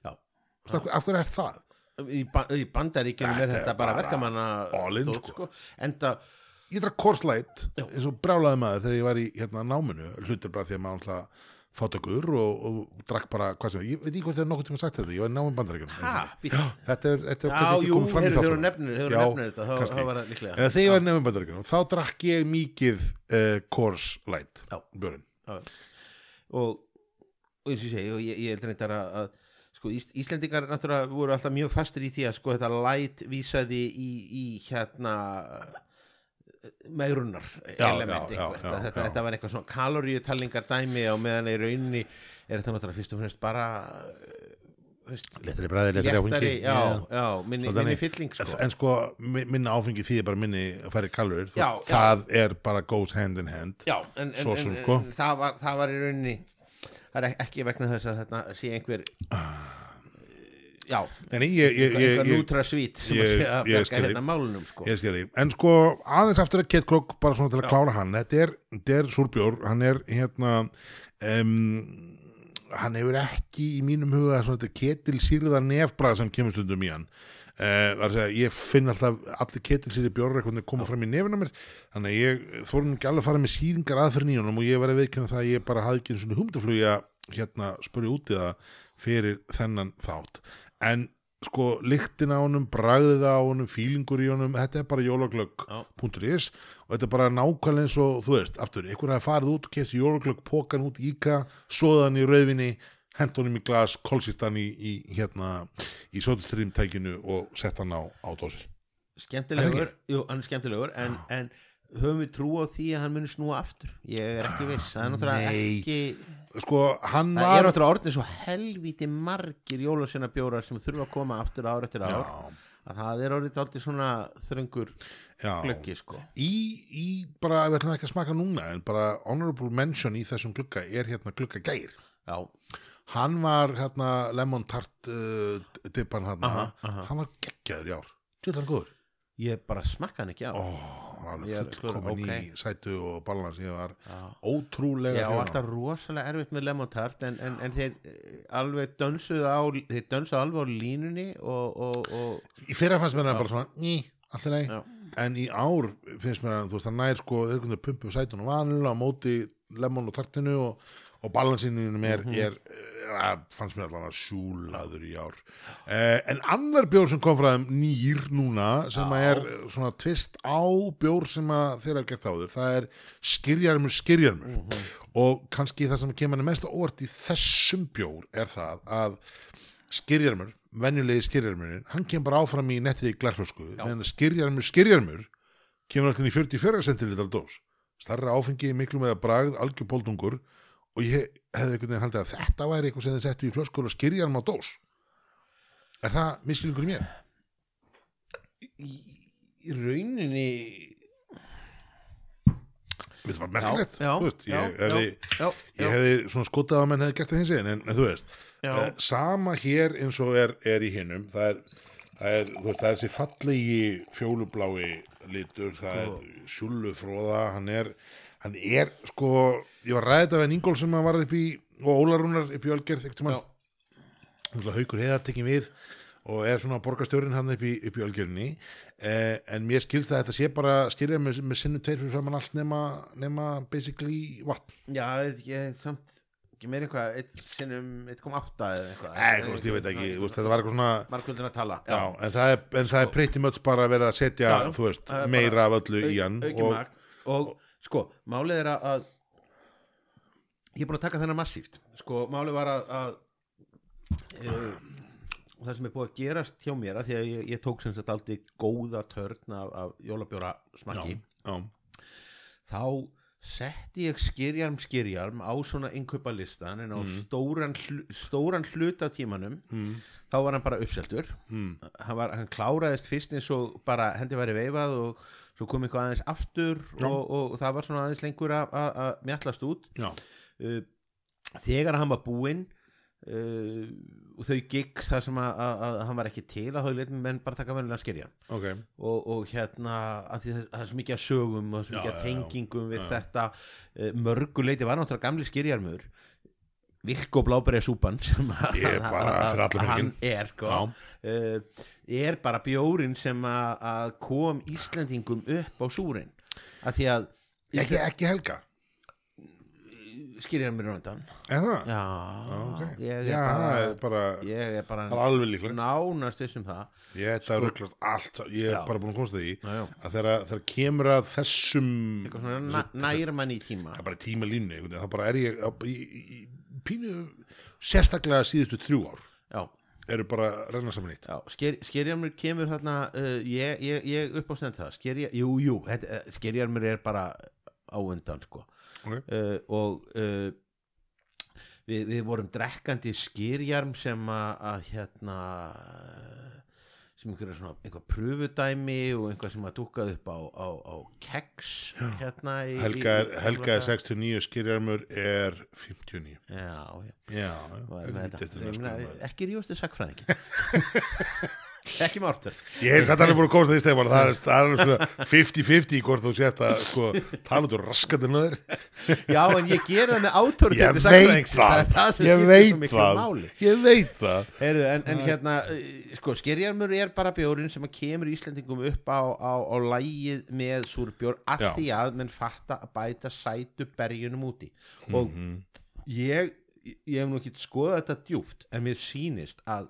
af, hverju er það? í, ba í bandaríkjunum er Þetta er bara, verkamanna dót, sko. enda ég drakk korslætt eins og brjálaði maður þegar ég var í hérna náminu hlutir bara því að maður alltaf fátökur og, og drakk bara hvað sem ég veit ekki hvort það er nokkuð tíma sagt þetta, ég var náminn bandaríkjum þetta er, þetta kannski ekki komið fram í þáttunum. þegar þetta, ég var náminn bandaríkjum þá drakk ég mikið uh, korslætt Já. björn Já. Og, og eins og ég segi, og ég, ég heldur reyndar að, sko, Ís, Íslendingar náttúrulega voru alltaf mjög fastir í því að sko þetta light vísaði í, í hérna megrunnar Já, element já, já, já, þetta, þetta var eitthvað svona kaloríutalningar dæmi og meðan í rauninni er þetta náttúrulega fyrst og fremst bara letari bræði, léttari, áfengi. já, minni, minni fylling sko. en sko mi- minna áfengi því bara minni færi já. það er bara goes hand in hand en, en, Svo en, en, sko. það, var, það var í rauninni það er ekki vegna þess að þetta sé einhver já, einhver nútra svít sem ég- að þig. hérna málunum sko. Ég skil því, en sko aðeins aftur að Kate Krog bara svona til að klára hann. Þetta er, þetta er súrbjór, hann er hérna um, hann hefur ekki í mínum huga svona þetta ketilsýrða nefbrað sem kemur stundum í hann. Uh, segja, ég finn alltaf allir ketilsýri bjórar eitthvað að koma fram í nefina mér. Þannig að ég þórum ekki alveg að fara með síðingar aðferðin í honum og ég var að veikina það að ég bara hafði ekki einu svona humdaflugi að hérna spurja út í það fyrir þennan þátt en sko lyktin á honum, bragðið á honum fílingur í honum, þetta er bara jólaglögg.is og þetta er bara nákvæmlega eins og þú veist, aftur, einhver hafi farið út og kefti jólaglögg pókan út íka svoðan í rauðvinni, hent honum í glas kolsýttan í, í hérna í sótistrímtækinu og sett hann á, á dósir. Skemmtilegur, það jú, hann er skemmtilegur en, en höfum við trú á því að hann muni snúa aftur? Ég er ekki viss, það er náttúrulega ekki Sko, hann það er var náttúrulega orðin svo helvíti margir jólasveina bjórar sem þurfa að koma aftur ár eftir ár. Já, að það er orðið aldrei svona þröngur glöggi sko. Í, í bara, við ætlum ekki að smaka núna en bara honorable mention í þessum glugga er hérna glugga gær já, hann var hérna lemon tart uh, Aha, aha. hann var geggjaður í ár. Tjóðan góður. Ég bara smakka hann ekki á. Ó, hann var alveg fullkomin ok. í sætu og balans ég var Já. ótrúlega Já, alltaf rosalega erfitt með lemon tart en, en, en þeir eh, alveg dönsuðu á þeir dönsuðu alveg á línunni og, og, og í fyrra fannst mér hann bara svona ný, allir já, en í ár finnst mér að þú veist það nær sko þeir kunni pumpu sætun og vanlega á móti lemon og tartinu og, og balansinninum er, Mhm. er uh, fannst mér allan að sjúlaður í ár uh, en annar bjór sem kom frá þeim nýr núna sem Já. er eh, svona tvist á bjór sem að þeir hafa gert áður það er skyrjarmur skyrjarmur Mhm. og kannski það sem kemur mest á óvart í þessum bjór er það að skyrjarmur, venjulegi skyrjarmurinn hann kemur bara áfram í nettri glerflösku meðan skyrjarmur, skyrjarmur kemur alltaf í 44 centilitrar dós starra áfengi, miklu meira bragð algjör póldungur og ég hefði einhvern veginn haldið að þetta væri eitthvað sem þið settu í flöskur og skyrjarm á dós. Er það miskilningur í mér? í, í rauninni það bara merkilegt já, veist, já, ég, hefði, já, já, ég hefði svona skotað að menn hefði gert það hins eginn en, en þú veist, uh, sama hér eins og er, er í hinnum það er, það er, þú veist, það er þessi fallegi fjólublái litur, það Sko. er sjúlufróða, hann er hann er, sko, ég var ræðið af en Ingól sem var upp í, og Ólarúnar upp í Ölgerð, haukur heiðar tekin við og er svona borgarstjórin hann upp í, í Ölgerðinni. Eh, en mér skilst að þetta sé bara skilja með, með sinnum tveir fyrir framann allt nema, nema basically vatn. Já, ég, samt ekki meir eitthvað, eitt sinnum 1,8 eða eitthvað. Nei, veist, ég veit ekki, veist, þetta var eitthvað svona markvöldin að tala. Já, en það er, en það er pretty much bara verið að setja, Já, veist, Það meira af öllu í hann og, magn. Og sko, málið er að, að ég er búin að taka þennan massíft. Sko, málið var að, að uh, það sem er búið að gerast hjá mér að því að ég, ég tók sem sagt aldrei góða törn af, af jólabjóra smakki þá setti ég skýrjarm skýrjarm á svona innkaupalistan en á stóran, hl stóran hlut af tímanum mm, þá var hann bara uppseltur mm, hann, var, hann kláraðist fyrst eins og bara hendi væri veifað og svo kom eitthvað aðeins aftur Já. og, og það var svona aðeins lengur að- mjallast út. Uh, þegar hann var búinn uh, og þau gigs þar sem að, að, að hann var ekki til að þau leitum menn bara taka vennilega skýrjan ok. Og, og hérna að því það, það er svo mikið að sögum og svo mikið að já, já. tengingum við Já. þetta uh, mörguleiti var náttúrulega gamli skýrjarmur Vilko Bláberja súpan sem að, hann er sko. Uh, er bara bjórin sem að, kom Íslendingum upp á súrin. Að því að ekki, ekki helga? Skýrjarmur er undan. Eða já, ok. ég er já, bara það bara ég er bara það alveg nánast þessum það. Ég er rugglast allt ég er Já. bara búin að komast að því já, að þegar, kemur að þessum eitthvað svona na, nær mann í tíma. Það er bara tíma línu þá bara er ég í, í, í pínu sérstaklega síðustu þrjú ár eru bara að renna saman Já, sker, skerjarmur kemur þarna uh, ég, ég, ég upp á stend það. Skerja, jú, jú, uh, skerjarmur er bara á undan sko. Ok. uh, og uh, við, við vorum drekkandi skýrjarm sem að, að hérna sem einhverja svona einhver pröfudæmi og einhver sem að dúkað upp á, á, á keks hérna í, Helga er, í, í, Helga er 69 skýrjarmur er 59 já, já. Já, og er lítið þetta, til ég að meina, skoða það. ekki mártur ég hef þetta alveg búin að komast að því stefán það er, það er alveg svona 50-50 hvort þú sért að sko, tala út úr raskatinn að þér Já, en ég ger það með átóri ég veit það, ég veit það. ég veit það. Heyrðu, en, en hérna, uh, sko, skerjarmur er bara bjórin sem að kemur Íslendingum upp á, á, á lægið með súrbjór að Já. því að menn fatta að bæta sætu berjunum úti. Og Mhm. ég, ég hef nú ekki skoðað þetta djúpt en mér sýnist að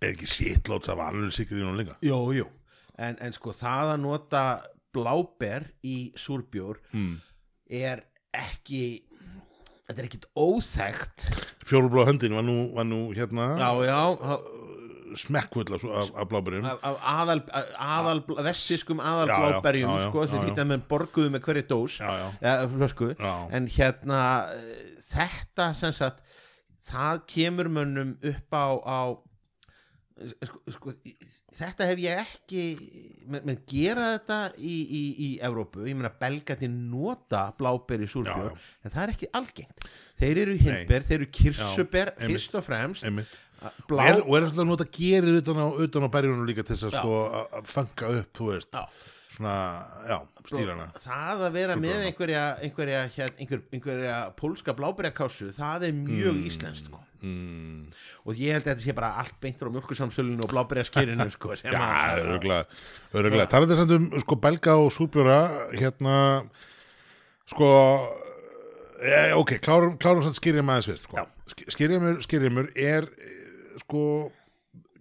er ekki sittlóts af alveg sikrið nú líka? Jú, jú. En, en sko, það að nota bláber í súrbjór mm. er ekki þetta er ekkit óþekkt. Fjórublá höndin var nú, var nú hérna Já, já, smekkfull af, af, af af aðal, aðal já, aðalbláberjum sko, sem að menn borguðu með hverju dós. Já, já, en hérna eh, þetta sem sagt það kemur mönnum upp á, á sko, sko, þetta hef ég ekki menn, menn gera þetta í, í, í Evrópu, ég meina belgati nota bláberi Já, já. en það er ekki algengt þeir eru hindber, þeir eru kirsuber einmitt. fyrst og fremst einmitt blá, og er alltaf nota gerið utan á, á berjunum líka til þess að Já. sko fanga upp, þú veist Já. Svona, já, stýrana það að vera með einhverja einhverja, hér, einhver, einhverja pólska bláberjakássu, það er mjög mm. íslenskt sko. mm. og ég held að þetta sé bara allt beint frá mjölkusamsölinu og bláberjaskirinu sko, já, að- örgulega örgulega, talandi samt um sko belga og súrbjóra hérna sko e, ok, klárum, klárum samt skýrjum aðeins fyrst sko. skýrjumur, skýrjumur er eh, sko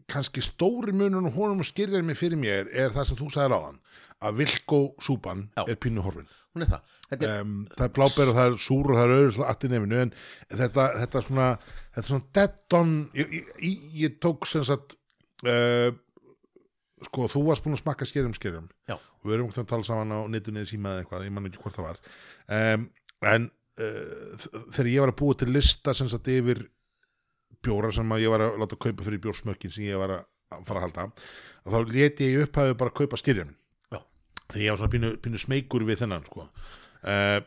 kannski stóri munun og honum og skýrjumur fyrir mér er það sem þú sagðir áðan að Vilko súpan Já. er pínu horfin. Hún er það. Þetta er, um, það er bláber og það er súr og það er auðvitað allt í nefinu en þetta, þetta er svona þetta er svona dead on ég, ég, ég, tók sem sagt uh, sko þú varst búin að smakka skerjum skerjum. Já. og við erum ekki að tala saman á netunni eða síma eða eitthvað, ég man ekki hvort það var. Um, en uh, þegar ég var að búa til lista sem sagt yfir bjóra sem að ég var að láta kaupa fyrir bjórsmökkin sem ég var að fara að halda þá leti ég í upphafi bara að kaupa skyrjan Þegar ég var svona pínu, pínu smeykur við þennan sko. uh,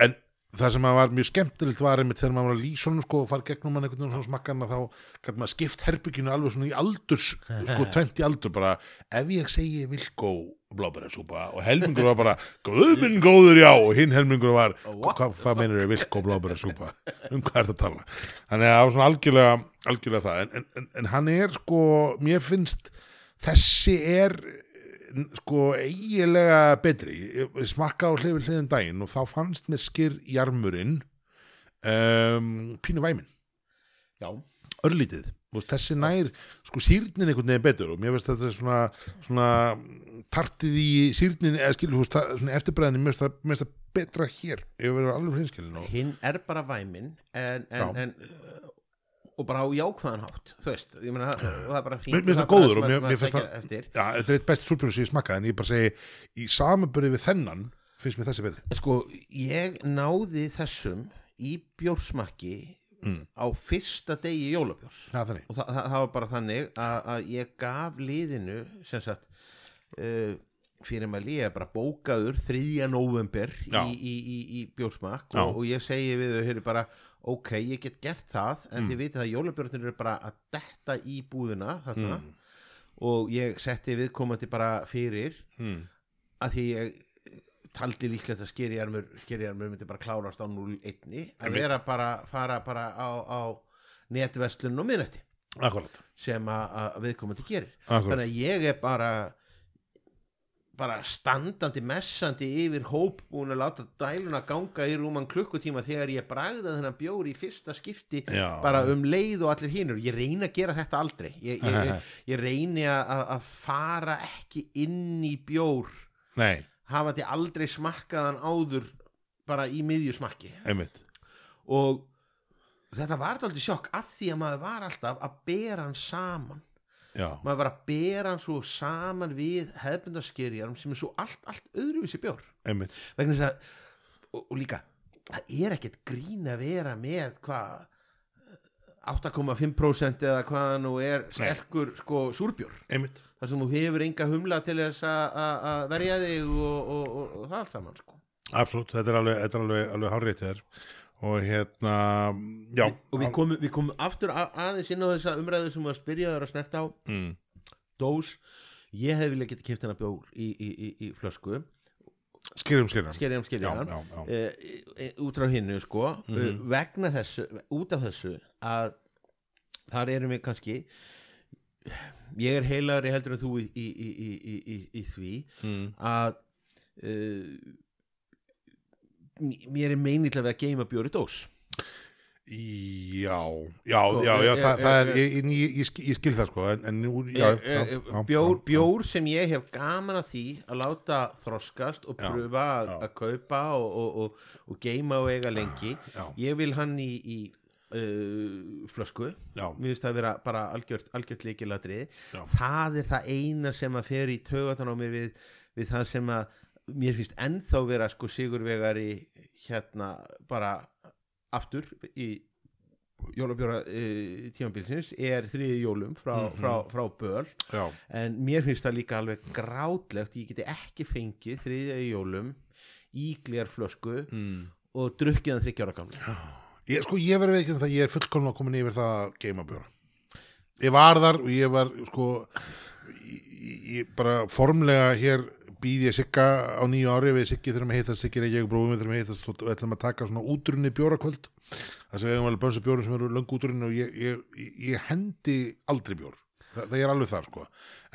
en það sem var mjög skemmtilegt var einmitt þegar maður var að lýsa sko og fara gegnum hann einhvern veginn svona smakkan þá gæti maður skipt herbygginu alveg svona í aldurs sko tvent í aldur bara ef ég segi vilkó blábærasúpa og helmingur var bara guðminn góður já og hinn helmingur var hvað hva meinur ég vilkó blábærasúpa? Um hvað er það að tala? Þannig að það var svona algjörlega, algjörlega það. En, en, en, hann er sko mér finnst þessi er sko eiginlega betri. Smakka á hlifin hliðin daginn og þá fannst mér skýr jarmurinn um, pínu væmin. Já, örlítið. Veist, þessi nær sko sýrnin einhvern veginn betur og mér veist þetta er svona, svona tartið í sýrnin eða skilur, svona eftirbræðin mér veist það, betra hér. Ef við verðum alveg hreinskilin og hinn er bara væmin en, en, en og bara á jákvæðan hátt þú veist, ég meina, það er bara fínt Mér- finnst það góður og mér- mér finnst það- eftir. já, þetta er eitt best súrbjörn sem ég smakkaði en ég bara segi, í samanbyrði við þennan finnst mér þessi betri sko, ég náði þessum í bjórsmakki Mm. á fyrsta degi jólabjórs þannig, og það, það, það var bara þannig að, að ég gaf liðinu sem sagt uh, fyrir maður líka bara bókaður 3. november í, í, í, í bjórsmakk og, og ég segi við þau hér bara ok, ég get gert það en Mm. þið vitið að jólabjörnir eru bara að detta í búðina þarna mm. og ég setti viðkomandi bara fyrir Mm. að því ég taldi líklegt að skerijarmur skerijarmur myndi bara klárast á 0-1 að vera bara fara bara á, á netverslun og miðnætti akkurat, sem að viðkomandi gerir akkurat. þannig að ég er bara bara standandi messandi yfir hóp búin að láta dæluna ganga í rúman klukkutíma þegar ég bragða þennan bjóri í fyrsta skipti Já. bara um leið og allir hínur ég reyni að gera þetta aldrei. Ég, ég, ég, reyni að, að fara ekki inn í bjór. Nei, hafandi aldrei smakkaðan áður bara í miðju smakki. Einmitt. Og þetta var aldrei sjokk að því að maður var alltaf að bera hann saman Já, maður var að bera hann svo saman við hefbundaskirjarum sem er svo allt, allt öðruvísi bjór. Einmitt. Vegna þess að og, og líka, það er ekkert grín að vera með hvað 8,5% eða hvað það nú er sterkur sko súrbjór. Einmitt, þar sem þú hefur enga humla til þess að- verja þig og, og, og, það allt saman sko. absolutt, þetta er alveg, alveg, alveg hárrétt þér og hérna, já. Og við komum, við komum aftur að, aðeins inn á þessa umræðu sem við að spyrja þér að snerta á. Mm. dós, ég hef vilja geta kipt hennar bjór í, í, í, í flösku. Skerjum skerjum já, já e, e, út frá hinnu sko. Mm Mhm. vegna þessu, út af þessu að þar erum við kannski ég er heilagri heldur en þú í, í, í, í, í, í, í því mm. að uh, mér er meinilega við að geima bjóri dós. Já, já, Sko, já, já, það, er, ég, skil- það sko, en, nú, já, bjór, sem ég hef gaman að því að láta þroskast og pröfa að, kaupa og, og, og, og geima og eiga lengi. Ég vil hann í, í uh, flösku. Mér finnst það að vera bara algjört, algjört leikilatri Já. það er það eina sem að fer í tögatan á mig við, við það sem að mér finnst ennþá vera sko sigurvegari hérna bara aftur í jólabjóra uh, tímabilsins er þriði jólum frá, Mhm. frá, frá böl já, en mér finnst það líka alveg grátlegt ég geti ekki fengið þriðja í jólum í glérflösku mm. og drukkið hann þryggjára gamla Ég, sko, ég verið veikinn það, ég er fullkomna komin yfir það að geima bjóra. Ég var þar og ég var, sko, ég, ég bara formlega hér býð ég Sigga á nýju ári við Siggi þurfum að heita Siggi er ég og bróðum við þurfum að heitast og við ætlum að taka svona útrunni bjórakvöld þess að við hefum alveg bönsa bjórum sem eru löngu útrunni og ég, ég, ég, hendi aldrei bjór. Þa, það er alveg þar sko.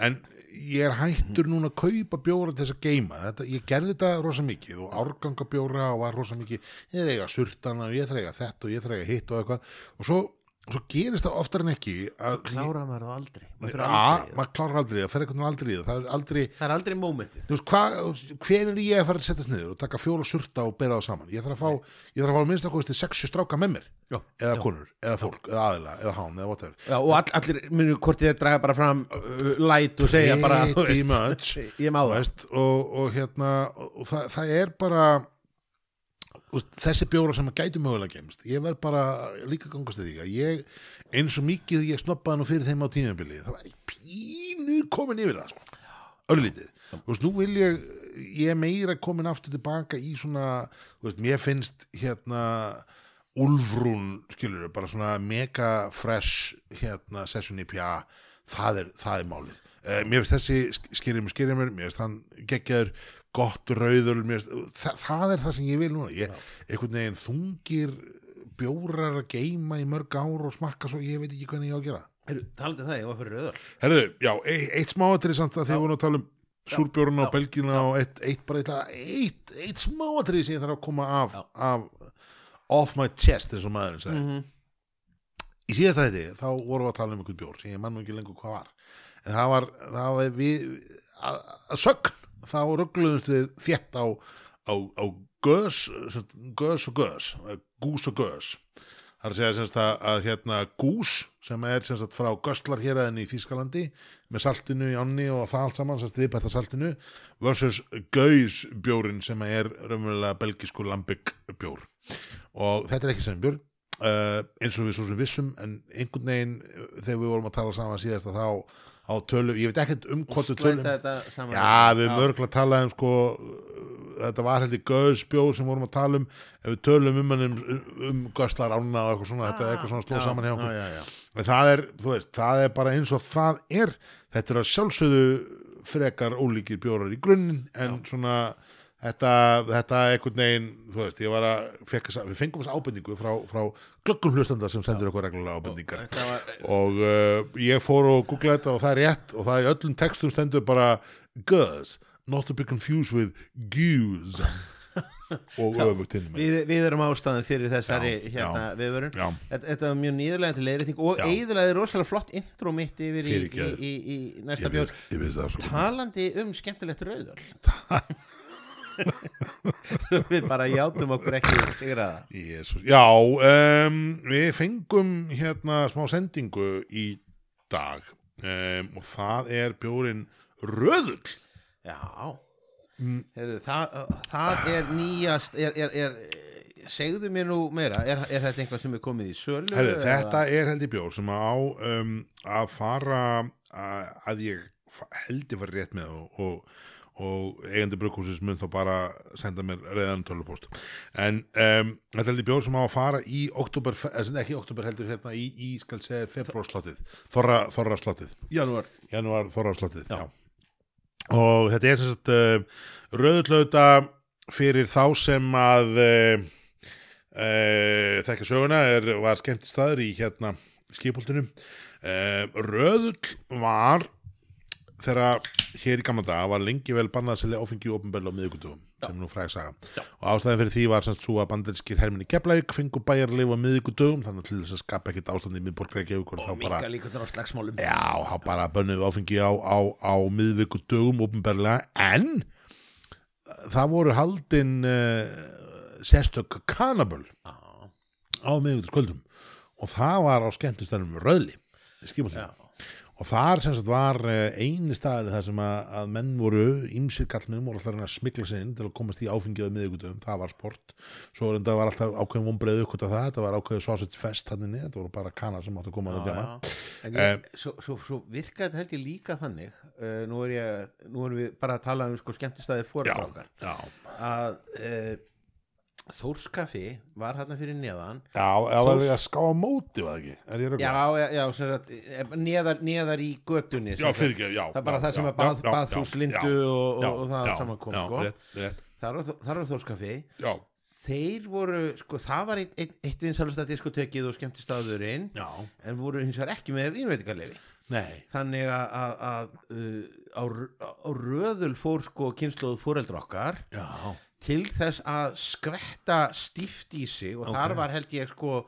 En ég er hættur núna að kaupa bjóra til þess að geima þetta, ég gerði þetta rosa mikið og árganga bjóra og var rosa mikið. Ég eiga surtana og ég eiga þetta og ég eiga hitt og eitthvað. Og svo, svo gerist það oftar en ekki að klára maður það aldrei. Maður aldrei maður klárar aldrei, það fer veginn aldrei það. Er aldrei, það er aldrei mómentið. Hver er ég að fara að setjast niður og taka fjóra surta og bera það saman, ég þarf að fá ég þarf að fá minnst að kosti sexu stráka með mér. Já, eða já. konur, eða fólk, eða aðila eða hán, eða whatever. Já, og all, allir munu hvort þið draga bara fram uh, light og segja bara þú Pretty veist, much. ég má það. Og, og hérna og, og það, það er bara þessi bjóra sem að gæti mögulega gemst ég verð bara líka gangast í því að ég, eins og mikið ég snoppaði nú fyrir þeim á tímabili það var pínu komin yfir það sko. örlítið, veist, nú vil ég ég meira komin aftur tilbaka í svona, veist, mér finnst hérna Úlfrún, skilur bara svona mega fresh hérna session IPA það er, það er málið. Uh, mér finnst þessi skýrjum skýrjum mér finnst hann geggjaður gott rauður finnst, það, er það sem ég vil núna. Ég, einhvern veginn þungir bjórar að geima í mörg ár og smakka svo, ég veit ekki hvernig ég á að gera. Heyrðu, Talandi um það, ég var fyrir rauðar. Herðu, já, eitt, eitt smáatrið samt að þið voru að tala um súrbjóruna Já. og belgina og eitt, eitt bara eitt, eitt, eitt smáatrið sem ég þarf að koma af, af off my chest eins og maðurinn sagði. -hmm. í síðasta þetta þá vorum við að tala um einhvern bjór sem ég mann ekki lengur hvað var. En það var, það var við að, að sögn þá ruggluðumst við þétt á, á, á gös, gös og gös gús og gös. Það er að segja sem sagt, að, að hérna gús sem er sem sagt, frá göstlar hér í Þýskalandi með saltinu í ánni og það allt saman viðbætta saltinu versus gaus bjórin sem er raunverulega belgisku lambygg bjór og þetta er ekki sem bjór uh, eins og við svo sem vissum en einhvern veginn uh, þegar við vorum að tala saman síðast að þá á tölu, ég veit ekkert um hvort við tölum Já, við höfum örgulega talað um sko, þetta var heldur Gauðsbjóð sem vorum að tala um. Ef við tölum um hann um, um Göslar ána og eitthvað svona, þetta er eitthvað svona slóð saman hjá okkur. já, já, það er, þú veist, það er bara eins og það er, þetta er að sjálfsögðu frekar ólíkir bjórar í grunninn en svona þetta, þetta einhvern veginn, þú veist, ég var að fekk, við fengum þess ábendingu frá, frá glöggum hlustanda sem sendir okkur reglulega ábendingar. Þetta var, og uh, ég fór og googla þetta og það er rétt og það er öllum textum stendur bara Gus, not to be confused with Goose og öfugt hinn við, við erum ástæðan fyrir þessari Já, hérna viðvörun. Já, Þetta, þetta var mjög nýðurlega til leiðrétting og Já. eiginlega rosalega flott intro mitt yfir í, í, í, í næsta svo talandi um skemmtilegt rauðöl við bara játum okkur ekki sigraða Jesus. Já, um, við fengum hérna smá sendingu í dag um, og það er bjórin Röðull já Mm. Heru, það, það er nýjast er, er, er, segðu mér nú meira er, er þetta einhvað sem er komið í sölu eða- þetta er held í bjór sem á um, að fara að, að ég held ég fara rétt með og, og, og eigandi brukhúsis mun þá bara senda mér reyðan tölupóst en um, þetta held í bjór sem á að fara í oktober, eða ekki oktober heldur hérna í, í skal segja februarslottið þorra, þorra slottið janúar. Janúar þorra slottið og þetta er sem sagt uh, rauðutlauta fyrir þá sem að uh, uh, þekka söguna er, var skemmt staður í hérna skipultinu. Uh, rauðull var þegar hér í gamla daga var lengi vel bannað að selja áfengi í opinberla á miðvikudugum sem nú fræg saga. Og ástæðin fyrir því var semst svo að bandarinskir herminni Keflavík fengu bæjarleif á miðvikudugum þannig til þess að skapa ekkit ástandi í miðborg Reykjavík og og minga líkunar á slagsmálum. Já, þá bara bönnuðu áfengi á, á, á miðviku dögum opinberlega en það voru haldin uh, sérstök kannaböl Já. á miðvikudaskvöldum og það var á skemmtistænum Röðli í skipultinu. Og þar sem sagt var uh, eini staði þar sem að, að menn voru ímsir kallnum og alltaf reyna að smikla sig inn til að komast í áfengið á miðvikudögum, það var sport. Svo var alltaf ákveðin vombreið uppkvöld það, þetta var ákveðin sausage fest hann inni, þetta voru bara kannar sem áttu að koma já. En ég, svo, svo, svo virka þetta held ég líka þannig uh, nú, er ég, nú erum við bara að tala um sko, skemmtistæði já, að uh, Þórskafi var hérna fyrir neðan. Já, það var að ská á móti, var það ekki? Já, já, já sagt, eh, neðar, neðar í götunni Já, fyrir ekki, já. það er bara já, það sem er bað, já, baðhús já, lindu já, og, og, og það já, saman kom Já, sko. þar var, Þórskafi. Já, þeir voru, sko, það var eitt, eitt, eitt vinsalasta diskotekið og skemmtistaðurinn já, en voru hins vegar ekki með vínveitingarlefi nei, þannig að, að, að uh, á, á röðul fór sko kynnslóð fóreldra okkar. Já, til þess að skvetta stíft í sig og þar Ok. var held ég sko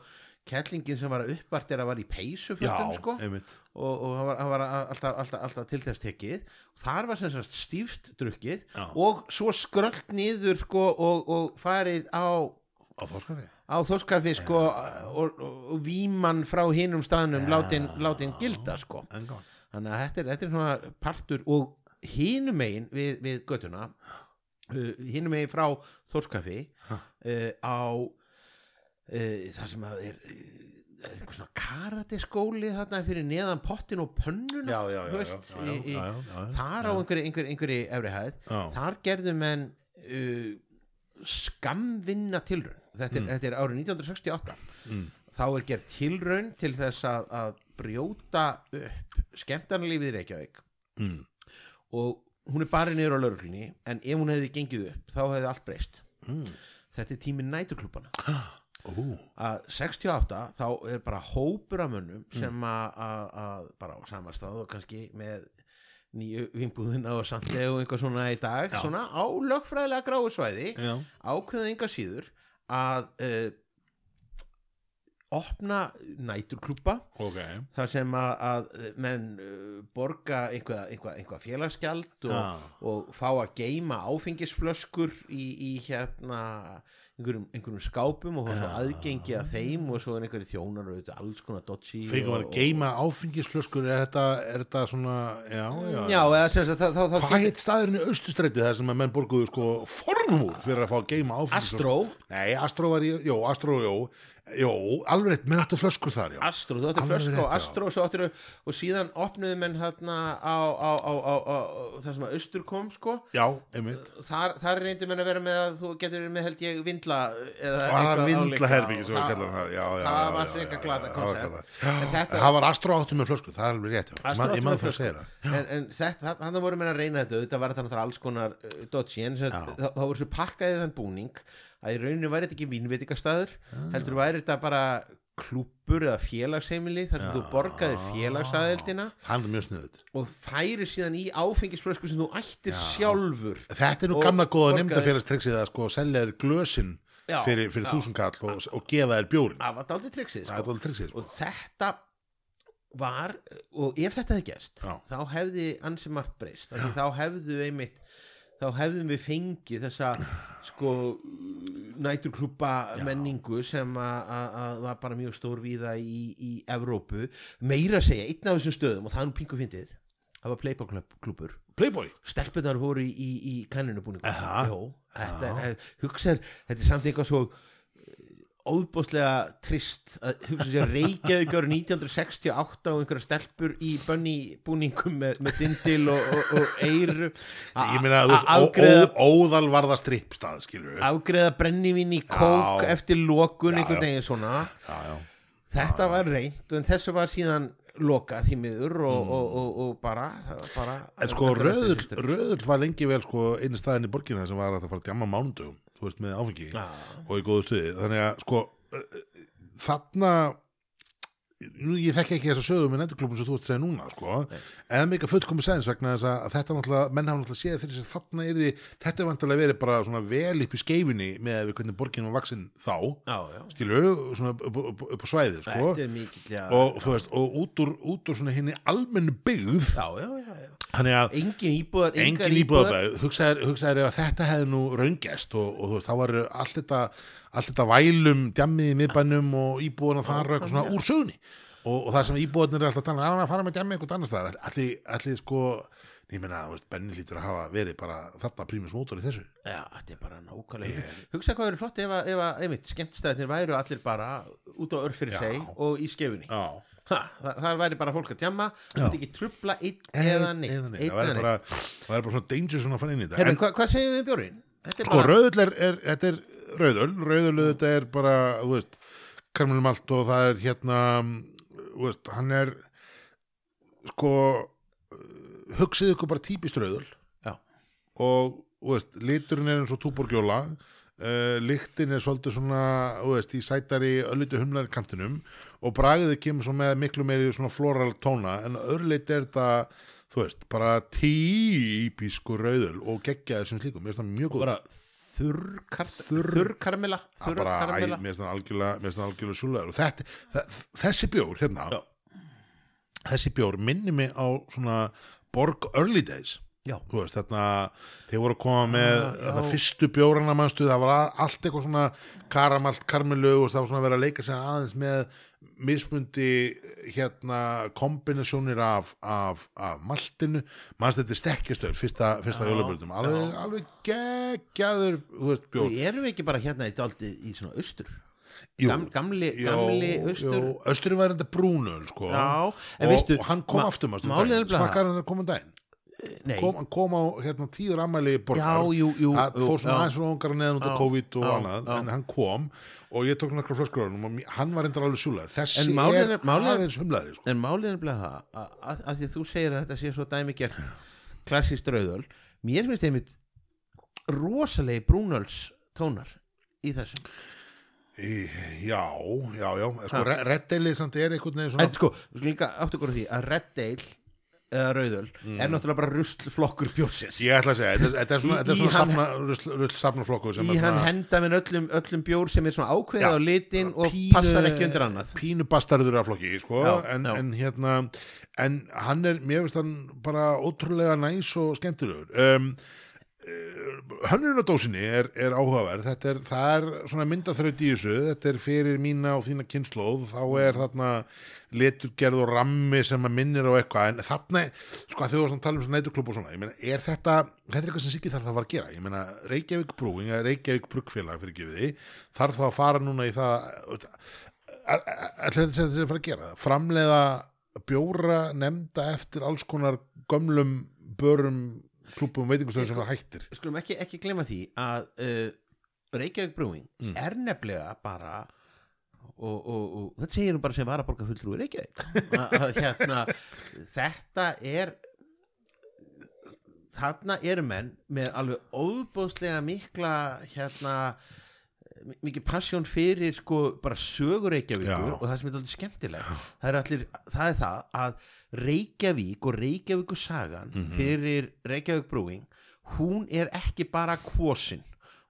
kettlingin sem var að uppvart er að var í já, peysufötum sko. einmitt, og, hann var, var alltaf, alltaf, alltaf til þess tekið. Þar var sem sagt stíft drukkið Já. og svo skröld niður sko og, og farið á á þorskafi. á þóskafi sko og, og, víman frá hinum staðnum látin, látin gilda sko. Þannig að þetta er, þetta er svona partur og hinum megin við, við göttuna uh, hinum megin frá Þórskafi uh, á uh, það sem að er er eitthvað svona karate þarna fyrir neðan pottin og já, þar á einhverju, einhverju, einhverju efri hæð. Já. þar gerðu menn uh, skamvinna tilraun. Þetta er, þetta er árið 1968 Mm. þá er gerð tilraun til þess að, að brjóta upp skemmtarnalífið í Reykjavík. Mm. og hún er bara niður á lauruglunni en ef hún hefði gengið upp þá hefði allt breyst. Mm. þetta er tíminn næturklúbana Ó, að 68 þá er bara hópur af mönnum sem að, bara á sama stað og kannski með nýju vinnbúðina og sandlega og einhvað svona í dag Já. svona á lögfræðilega gráu svæði ákveða enga síður að uh, opna næturklúpa ok, þar sem að, að menn uh, borga einhvað, einhvað, einhvað félagsgjald og, Já. og fá að geima áfengisflöskur í, í hérna einhverjum, einhverjum skápum og svo aðgengi að þeim og svo er einhverju þjónar og alls konar dodgy fengum að geima áfengisflöskur er þetta, er þetta svona já, já, Já, eða sagt, þá, þá, þá hvað heit staðurinn í austustræti þar sem að menn borguðu sko formúr fyrir að fá að geima áfengisflöskur? Astró, nei, Astró var í, jó, Astró, jó jó, alveg rétt, menn áttu flöskur þar, já. Astró, þú Alveg flösku á. Astró svo áttir, og síðan opnuðu menn hérna á, á, á, á, það sem að austur kom sko. Já, einmitt. Þar, þar reyndi menn að vera með að þú getur verið með held ég vindla eða og það eitthvað vindla við Það- það það var já, glata það var koncept. það var Astró áttu með flösku, það er alveg rétt Ma- áttu með það að flösku. það. En, þannig voru menn að reyna þetta þetta var þetta náttúrulega alls konar uh, dodgy en þá, voru svo pakkaði þann búning að í rauninu væri þetta ekki vínveitingastæður heldur væri þetta bara klúbbur eða félagsheimili þar sem þú borgaði félagsaðeldina það er mjög sniðut og færi síðan í áfengisflösku sem þú ættir sjálfur þetta er nú gamla góða borgaði- nefndafélagstriksið að sko selja þér glösin Já, fyrir, fyrir já. þúsundkall og, og gefa þér bjórin það var dálítið triksið sko. triksið sko. og þetta var og ef þetta hefði gest Já. þá hefði ansi margt breyst þá hefðu einmitt þá hefðum við fengið þessa sko næturklúpa menningu sem að- var bara mjög stór víða í, í Evrópu. Meira að segja, einn af þessum stöðum og það er nú pingu fyndið það var Playboy klúpur Playboy? Stelpunar voru í, í, í kannunubúningu. Jó, þetta er, hugsaður þetta er samt eitthvað svo óbúslega trist að hugsa sér Reykjavík árið 1968 og einhverja stelpur í bönni búningum með, með dindil og, og, og eiru ég meina þú veist, ó- afgreða, ó- óðal var það strippstað skilur afgreða brennivín í kók Já. eftir lokun Já, einhvern veginn svona. Já, já. þetta var reynd en þessu var síðan lokað því miður og, og, og, og bara, bara Mm. en sko þetta var lengi vel sko einu staðin í borginna sem var að það fara að djamma mánudögum þú veist með áfengi Já. og í góðu stuði þannig að sko uh, þarna nú, ég þekki ekki þess að sögum með nættuklubun sem þú ert að segja núna sko, eða mikið fullkomi sens vegna þess að þetta náttúrulega, menn hafa náttúrulega séð fyrir þess að þarna er því, þetta er vantilega verið bara svona vel upp í skeifinni með hvernig borgin var vaksin þá, já, já. skilur svona upp, upp, upp á svæðið sko mikill já, og þú veist, og út úr, úr svona henni almennu byggð já, já, já, já. Þannig að engin íbúðar engin íbúðabæð hugsaðir, hugsaðir ef að þetta hefði nú raungest og, og veist, þá var allt þetta allt þetta vælum, djammið í miðbænum og íbúðana þar og eitthvað svona úr sögunni. Og, og það sem íbúðarnir er alltaf að tala um að fara með djammið eitthvað annars þar allir sko ég þú veist, Benni lítur að hafa verið bara þarna prímus mótor í þessu. Já, þetta er bara nákvæmlega hugsa hvað verið flott ef að, ef að einmitt, skemmtstæðinir væru allir bara út á örf fyrir seg og í skefunni Já, ha, það, það væri bara fólk að tjamma það myndi ekki trubla einn eða neitt það væri bara, það væri bara svona danger svona fara inn í þetta. Herru, hva, hvað segjum við um er Sko, rauðull er, er, þetta er rauðull, rauðull þetta er bara, þú veist, karmelumalt og það er hérna, þú veist, hann er, sko, hugsið ykkur bara típist rauðull já, og, þú veist, liturinn er eins og túborgjóla, uh, lyktin er svolítið svona, veist, í sætari öllutu humlari kantinum og bragðið kemur svo með miklu meiri svona floral tóna en öðruleiti er þetta, þú veist, bara típisku rauðull og geggjaður sem slíkum, mér finnst það mjög góð. bara þurr, kar, þurr þurr bara, æ, karmela mér finnst það algjörlega, súlegar og þetta, þe- þessi bjór hérna, Já. þessi bjór minni mig á svona Borg Early Days. Þú veist, þarna, þeir voru að koma með Ah, þarna já. fyrstu bjórana mannstu, það var allt eitthvað svona karamalt, karmelu og það var svona að vera að leika sér aðeins með mismundi hérna kombinasjónir af, af, af maltinu, mannst þetta er stekkjastöður fyrsta, fyrsta Já, jólabjörnum alveg, alveg geggjaður þú veist, bjór. Við erum við ekki bara hérna í í svona austur Jú, Gam, gamli, gamli austur Östurinn var enda brúnöl sko. Já, og, veistu, og hann kom ma- aftur nefnilega smakkar hann komum daginn? Nei, kom, hann kom á hérna, tíður ammæli borgar. Það fór svona aðeins svona ungar neðan út af COVID og annað en hann kom og ég tók nokkra flöskur og hann var enda alveg súlaður þessi En málið er, aðeins humlaðri sko. En málið er nefnilega það að, að, að því að þú segir að þetta sé svo dæmi gert klassíst rauðöl mér finnst einmitt rosalegi brúnöls tónar í þessum Í- já, já, já sko, Ha. reddeilið samt er einhvern veginn svona En sko, við skulum líka áttu ykkur á því að Red Dale eða rauðöl er náttúrulega bara ruslflokkur bjórsins. Ég ætla að segja, þetta er- svona, Í- í svona sem í hann henda með öllum, öllum bjór sem er svona ákveðið Já, á litin og pínu- passar ekki undir annað. Pínu bastarður af flokki, sko Já, en, já. en hérna en hann er, mér finnst hann bara ótrúlega næs og skemmtilegur. Um, hönnunadósinni er, er áhugaverð. Þetta er, það er svona myndaþraut í þessu. Þetta er fyrir mína og þína kynnslóð þá er þarna leturgerð og rammi sem að minnir á eitthvað. En þarna, sko að þau var svona að tala um svona nætuklub og svona, ég meina, er þetta þetta er eitthvað sem Siggi þarf það að fara að gera, ég meina Reykjavík Brúing, eða Reykjavík Bruggfélag fyrir gefiði, þarf þá að fara núna í það ætla þetta sem þetta er að fara að gera? Framleiða bjóra nefnda eftir alls konar gömlum börum klúbum veitingustöðum sem var hættir skulum ekki, ekki glemma því að uh, Reykjavík Brewing Mm. er nefnilega bara og, og, og þetta segir hún bara sem var að borga fulltrúi Reykjavík að, að, hérna, þetta er þarna eru menn með alveg óbúðslega mikla hérna mikið passjón fyrir sko bara sögur Reykjavíkur og það sem er alveg skemmtilegt það er, allir, það er það að Reykjavík og Reykjavíkur sagan Mhm. fyrir Reykjavík Brewing hún er ekki bara kvosin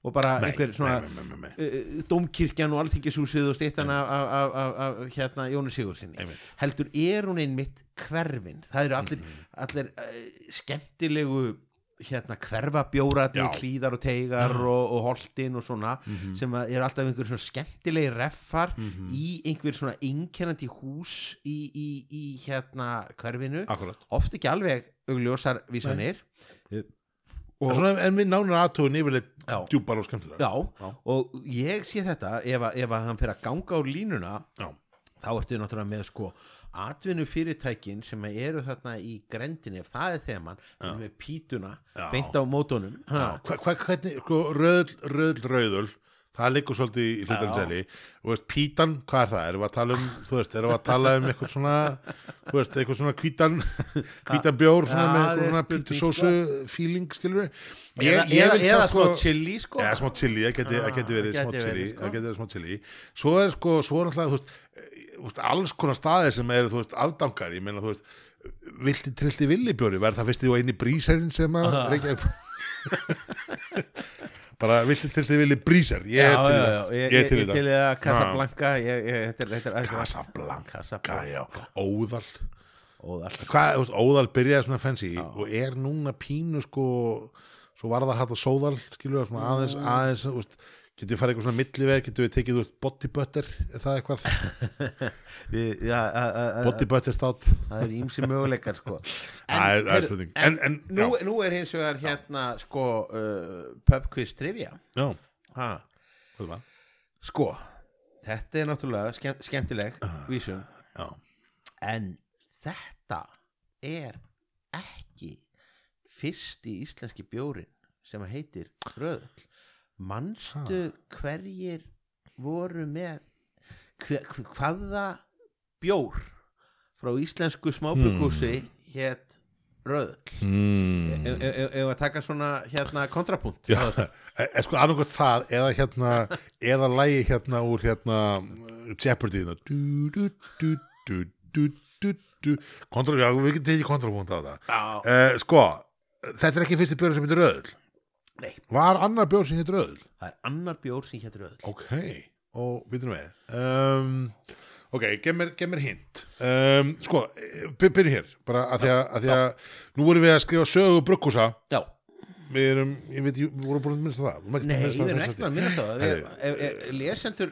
og bara einhver svona nei, nei, nei, nei. uh, Dómkirkjan og Alþingishúsið og stýttan af, af, af, af, af hérna Jóni Sigurðsynni Einmitt. heldur er hún einmitt hverfin það eru allir, Mhm. allir uh, skemmtilegu hérna hverfabjóratni, klíðar og teigar og, og holtin og svona Mhm. sem að eru alltaf einhver svona skemmtilegi reffar í einhver svona einkennandi hús í, í, í hérna hverfinu. Oft ekki alveg augljósar vísanir. Og, svona, En við nánar aðtögun yfirleitt djúpar og skemmtilega já, Já. og ég sé þetta ef, að- ef að hann fyrir að ganga á línuna Já. þá ertu náttúrulega með sko atvinnu fyrirtækin sem eru þarna í grendinni, ef það er þeman með pítuna, Já. beint á mótunum sko, röðl, röðl, rauðul það liggur svolítið í hlutarinn Já. seli og veist, pítan, hvað er það? Erum við að tala um, þú veist, erum við að tala um eitthvað svona, þú veist, eitthvað svona hvítan hvítan bjór, svona Já, með er eitthvað svona pítusósu feeling, skilur við eða, eða, eða smá chili sko eða smá chili, það geti, geti verið smá chili, sko. það geti verið smá chili svo er sko, svo er náttúrulega þú veist, veist, alls konar staðir sem eru þú veist, afdankar, ég meina þú veist vilti trillti villibjóri, verð það fyrst því og eini bríserinn sem að reykja bara vilti trillti villi bríser. Ég er til það, ég, er til það. Casablanca Casablanca, Casablanca. óðal Óðal. hvað, veist, óðal byrjaði svona fancy og er núna pínu sko svo var það hægt að sóðal skilur svona aðeins, aðeins þú veist, getur við farið eitthvað svona milliveg getur við tekið, þú veist, body butter er það eitthvað, Við- já, a- a- a- body butter stát það er ímsi möguleikar sko er- er heyrðu, spurning. en, En- en- nú, já. nú er hins vegar hérna sko uh, pub quiz trivia já, ha. hvað er það? sko þetta er náttúrulega skemm, skemmtileg Ah. vísum já, en þetta er ekki fyrsti íslenski bjórin sem heitir röðull manstu hverjir voru með hver, hvaða bjór frá íslensku smábrugúsi Hmm. hétt röðull mm. ef e, e, að taka svona hérna kontrapunkt e, e, sko annarkoð það eða hérna eða lægi hérna úr hérna Jeopardy hérna. du, du, du, du, du, du, du. kontra, já, við getum tekið kontrapunkt á það uh, sko, þetta er ekki fyrsti björn sem heitir röðl nei, var annar björn sem heitir röðl það er annar bjór sem hétt röðull. Ok, og við við. Um, ok, gef mér, mér hint. Um, sko, by- byrjum hér bara að því að, að því að nú erum við að skrifa sögu brukkúsa Já, við erum, ég veit, við vorum búin að minnst á það Vorum Nei, að minnast á við erum ekki að minna það Lesendur,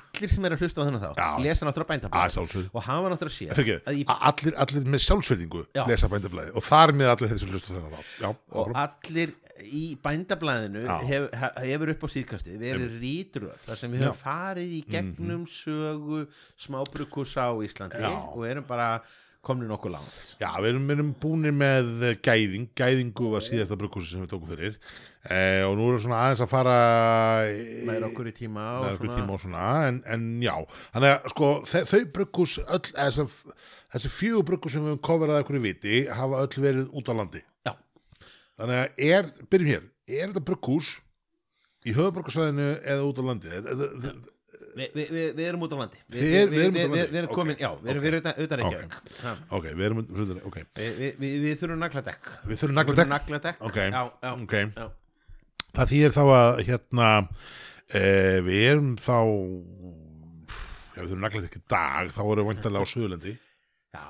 allir sem er að hlusta á þennan þá. Lesa náttúrulega að bændablaði Og hafa náttúrulega séð að í, allir, allir með sjálfsverðingu Já. lesa bændablaði og þar með allir þessu hlustu þennan þátt. Já, Og allir í bændablaðinu hef, he- hefur upp á síðkastið verið rítröð þar sem við höfum farið í gegnum sögu smábrukusa á Íslandi Mhm. Já. og erum bara komni nokkuð langt já, við erum, við erum búinir með gæðing gæðingu var síðasta brukkúsi sem við tókum fyrir eh, og nú erum við svona aðeins að fara með okkur í tíma og með okkur svona- tíma og svona en, en já, þannig að sko þau brukkús, öll þessi, þessi fjögur brukkús sem við höfum coverað ekkur í viti hafa öll verið út á landi. Þannig að er, byrjum hér er þetta brukkús í höfuborgarsvæðinu eða út á landi þetta, Vi, vi, vi, við erum út á landi Þið er- við erum út á vi- landi? Við erum Ok. komin, já, við erum Ok. við erum utan, utan Ok. Ok, við erum ok Vi- vi- vi- Við þurfum nagladekk við þurfum Við þurfum nagladekk nagladekk Ok. Já, já, ok, já. það þýðir þá að hérna e, við erum þá já, við þurfum nagladekk í dag þá erum við vantarlega á Suðurlendi Já,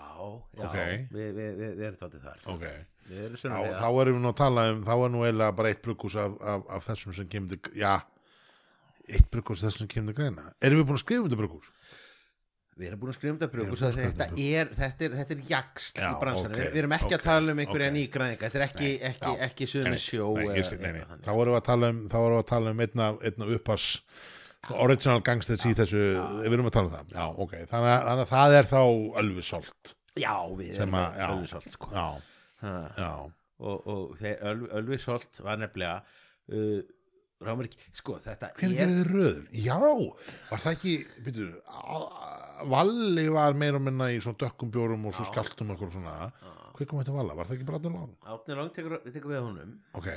já, Ok. við, við, við, við erum þáttið þar ok, Erum þá, þá erum við nú að tala um þá er nú eiginlega bara eitt brukus af, af, af þessum sem kemur til, já eitt brukus þessum sem kemur til greina. Erum við búin að skrifa um þetta brukus? Við erum búin að skrifa um þetta um þetta þetta er, þetta er, þetta er jaksl í bransan ok, við, við erum ekki ok, að tala um einhverja ok. nýgræðinga Þetta er ekki, ekki, ekki suðni sjó þá erum við að tala um þá erum við að tala um einna, einna uppars original gangsters í þessu við erum að tala um það, já, þannig að, þannig að það er þá alveg solt Já, við erum já. Ölvisolt sko. Og, og þegar Öl, Ölvisolt var nefnilega uh, Rámur ekki, sko þetta hvernig er röður? já, var það ekki byrju, Valli var meira minna í svona dökkum bjórum og svo Já. skjáltum okkur svona. Hvað kom þetta Valla, var það ekki bara Átni Long? Átni Long tekur, tekur við honum. Ok,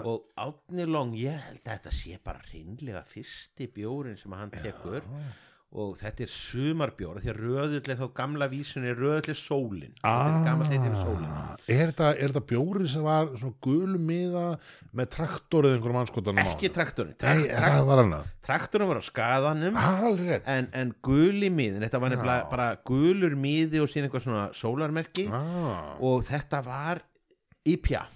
og Átni Long, ég held að þetta sé bara hreinlega fyrsti bjórin sem hann tekur og þetta er sumarbjór því að röðull er þá gamla röðull er sólin. Þetta er heitir sólin Ah, er þetta, er þetta bjóri sem var svona gulum miða með traktorið einhverjum anskotanum ekki honum? traktorinn. Nei, Trak, það var á rétt. en, en guli miðin þetta var nefnilega bara gulur miði og síðan eitthvað svona sólarmerki. Ah, og þetta var IPA,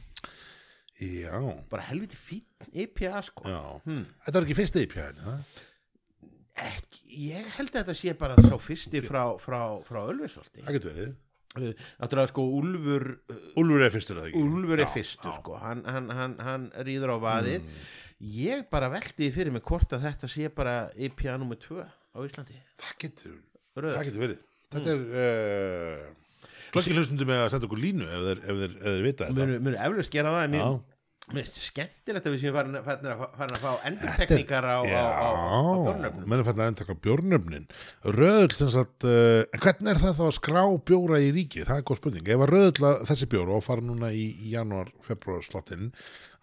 Já, bara helviti fín IPA sko. Hmm. Þetta er ekki fyrsta IPA það? Ekki, ég held að þetta sé bara sá fyrsti frá, frá, frá Ölvisolti Það getur verið náttúrulega sko Úlfur Úlfur er fyrstur eða ekki? Úlfur er fyrstur sko hann, hann, hann, hann rýður á vaðið Mm. ég bara veldi fyrir mig hvort að þetta sé bara IPA nr. 2 á Íslandi Það getur, það getur verið Þetta er uh, Klokki hlustundum með að senda okkur línu ef þeir, ef þeir, ef þeir vita þetta munu eflaust gera það en mér, mér finnst skemmtilegt að við séum farin, farin, að, farin að fá endurtekningar á, á, á, á, á já menn er fætt að enda taka bjórnöfnin. Röðl sem sagt uh, en hvernig er það þá að skrá bjóra í ríki það er góð spurning, ef að röðl að þessi bjór og fara núna í, í janúar, februar slottin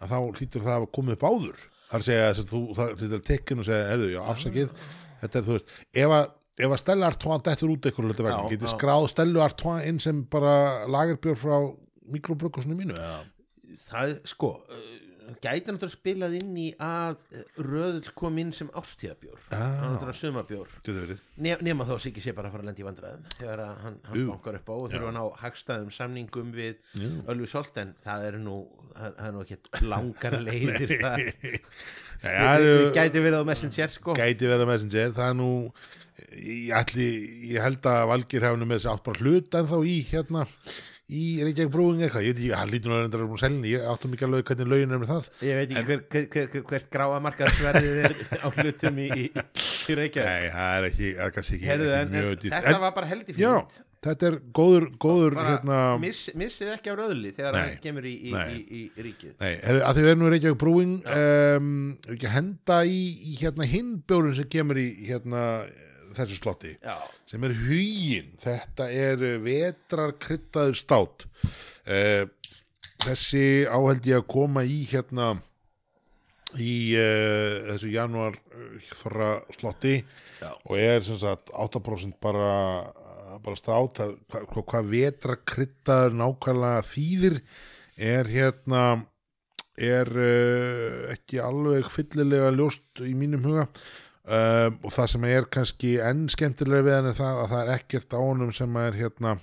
að þá hlýtur það að komið upp áður? Það er að segja að þú, það hlýtur að tekkin og segja, erðu, já, afsakið. Þetta er, þú veist, ef að ef að Stella Artois dettur út eitthvað getið skráð Stellu Artois inn sem bara lagerbjór frá mikrobrukusunum mínu eða? Það sko uh, gæti náttúrulega spilað inn í að röðull kom inn sem ástíðabjór er náttúrulega. Ne nema þó ekki sé bara að fara að lenda í vandræðum þegar hann, hann bankar upp á og þurfa að ná hagstæðum samningum við. Ölvi Solt en það er nú það er nú ekki langar leiðir það gæti verið á Messenger sko. Gæti verið messenger. Það er nú ég, ætli, ég held að Valgir nú með þessi átt bara hlut en þá í hérna í Reykjavík brúing eitthvað, ég veit ekki, hann lítur nú að reyndar um selni, ég áttum ekki alveg hvernig lögin er með það. Ég veit ekki hver, hver, hver, hver, hvert gráa markaðsverðið er á hlutum í, í, í Reykjavík. Nei, það er ekki, það er kannski ekki, ekki en, en þetta var bara heldig Já, fínt þetta er góður, góður hérna, miss, missið ekki á röðli þegar hann kemur í, í, Nei. í, í ríkið. Nei, herðu, að því við erum nú í Reykjavík brúing um, að henda í, í hérna hinn bjórun sem kemur í hérna þessu slotti já, sem er hugin þetta er vetrar kryttaður stát. Uh, þessi áheld ég að koma í hérna í uh, þessu januar þorra slotti Já. og er sem sagt 8% bara, bara stát. Hvað, hvað, hvað vetrar kryttaður nákvæmlega þýðir er hérna er uh, ekki alveg fyllilega ljóst í mínum huga um, og það sem er kannski enn skemmtilega við hann er það að það er ekkert á honum sem er hérna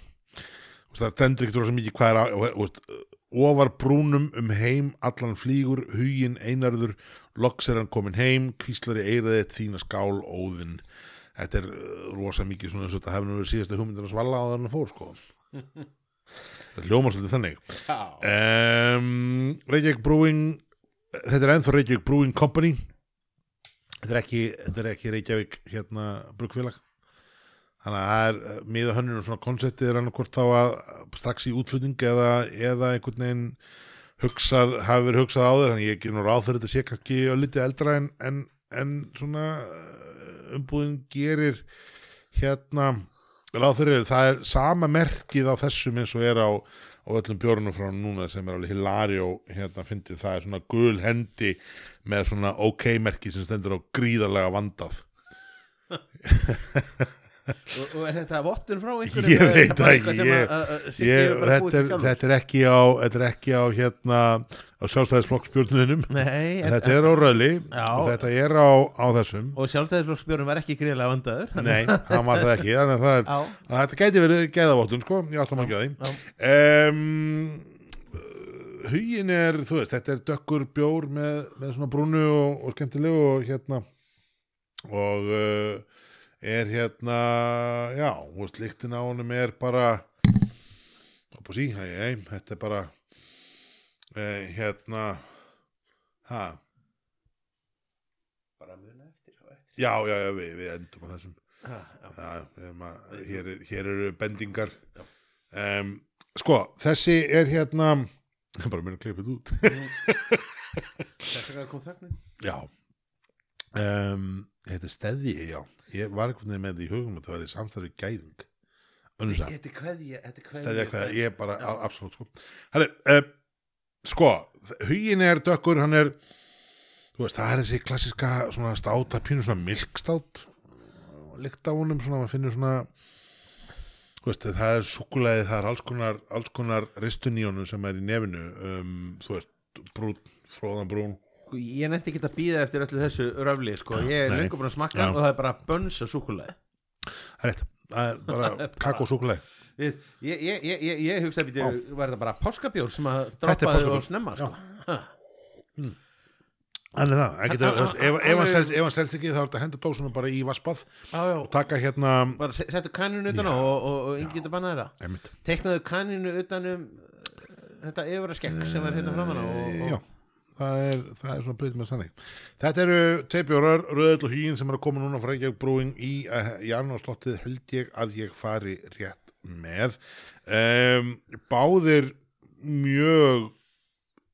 það stendur ekkert rosa mikið hvað er ofar brúnum um heim allan flýgur, hugin einarður loks er hann komin heim kvíslari eiraði þína skál óðinn. Þetta er uh, rosa mikið svona eins og þetta nú verið hugmyndin að svala á þannig fór sko. Það hljómar svolítið þannig. Um, Reykjavík Brewing þetta er ennþá Reykjavík Brewing Company þetta er ekki, þetta er ekki Reykjavík hérna brugfélag. Þannig að það er eh, miða hönnun og svona konceptið er annað hvort þá að strax í útflutning eða, eða einhvern veginn hugsað, hafi verið hugsað áður þannig ég ger nú ráð fyrir þetta sé kannski að litið eldra en, en, en svona eh, umbúðin gerir hérna ráð fyrir, það er sama merkið á þessum eins og er á á öllum bjórnum frá núna sem er alveg hilario hérna fyndið, það er svona gul hendi með svona ok-merki sem stendur á gríðarlega vandað og, og er þetta vottun frá einhverjum Ég veit það ekki, ég- að- ég, þetta, er, þetta er ekki á þetta er ekki á hérna á sjálfstæðisflokksbjörnunum Nei, þetta er á röðli Já. og þetta er á, á þessum. Og sjálfstæðisflokksbjörn var ekki greiðlega vandaður nei, hann var það ekki þannig að það er, þetta gæti verið geðavottun sko, ég áttum ekki að því já, um, hugin er þú veist, þetta er dökkur bjór með, með svona brúnu og, og skemmtilegu og hérna og uh, er hérna já, þú veist, lyktin á honum er bara upp á sí, hei, hei, þetta er bara uh, hérna ha, bara muna eftir eftir. Já, já, já, við, við endum á þessum. Já, já. að, hér, er, hér eru bendingar. Um, sko, þessi er hérna bara mér að klippið út. Þess vegna kom þögnin. Já. Um, Þetta er steði, já. Ég var einhvern veginn með því í hugum að það væri samstæður gæðing. Önnur samt Þetta er kveðja Þetta er kveðja Steðja hvað, ég er bara Já. a- absolutt sko. Herri, uh, sko Hugin er dökkur, hann er Þú veist, það er þessi klassiska svona stát, það pínur svona milkstát Lykt á honum, svona, maður finnur svona Þú veist, það er súkulegið, það er alls konar, alls konar ristun í honum sem er í nefinu um, Þú veist, brún, fróðan brún Ég nefndi ekki að býða eftir öllu þessu röfli sko. Ég er lengur búin að smakka Já. og það er bara bönns og súkulega Það er rétt, það er bara Það bara- kakó súkulegið Ég, ég, ég, ég, ég, hugsa að býta Var þetta bara páskabjór sem að droppaði og snemma sko. Ha. Þannig það, getur, ef, ef, hann selst, selst ekki þá er þetta að henda dósunum bara í vaspað og taka hérna bara se- settu kanninu utan á og, og, og yngi getur bannað þetta. Einmitt, Teknaðu kanninu utan um uh, þetta yfir að skekk sem er hérna framan á og, og, já það er, það er svona breyt með sannig Þetta eru teipjórar, röðall og hýin sem eru að koma núna frá Reykjavík brúing í, í annars held ég að ég fari rétt með. Um, Báðir mjög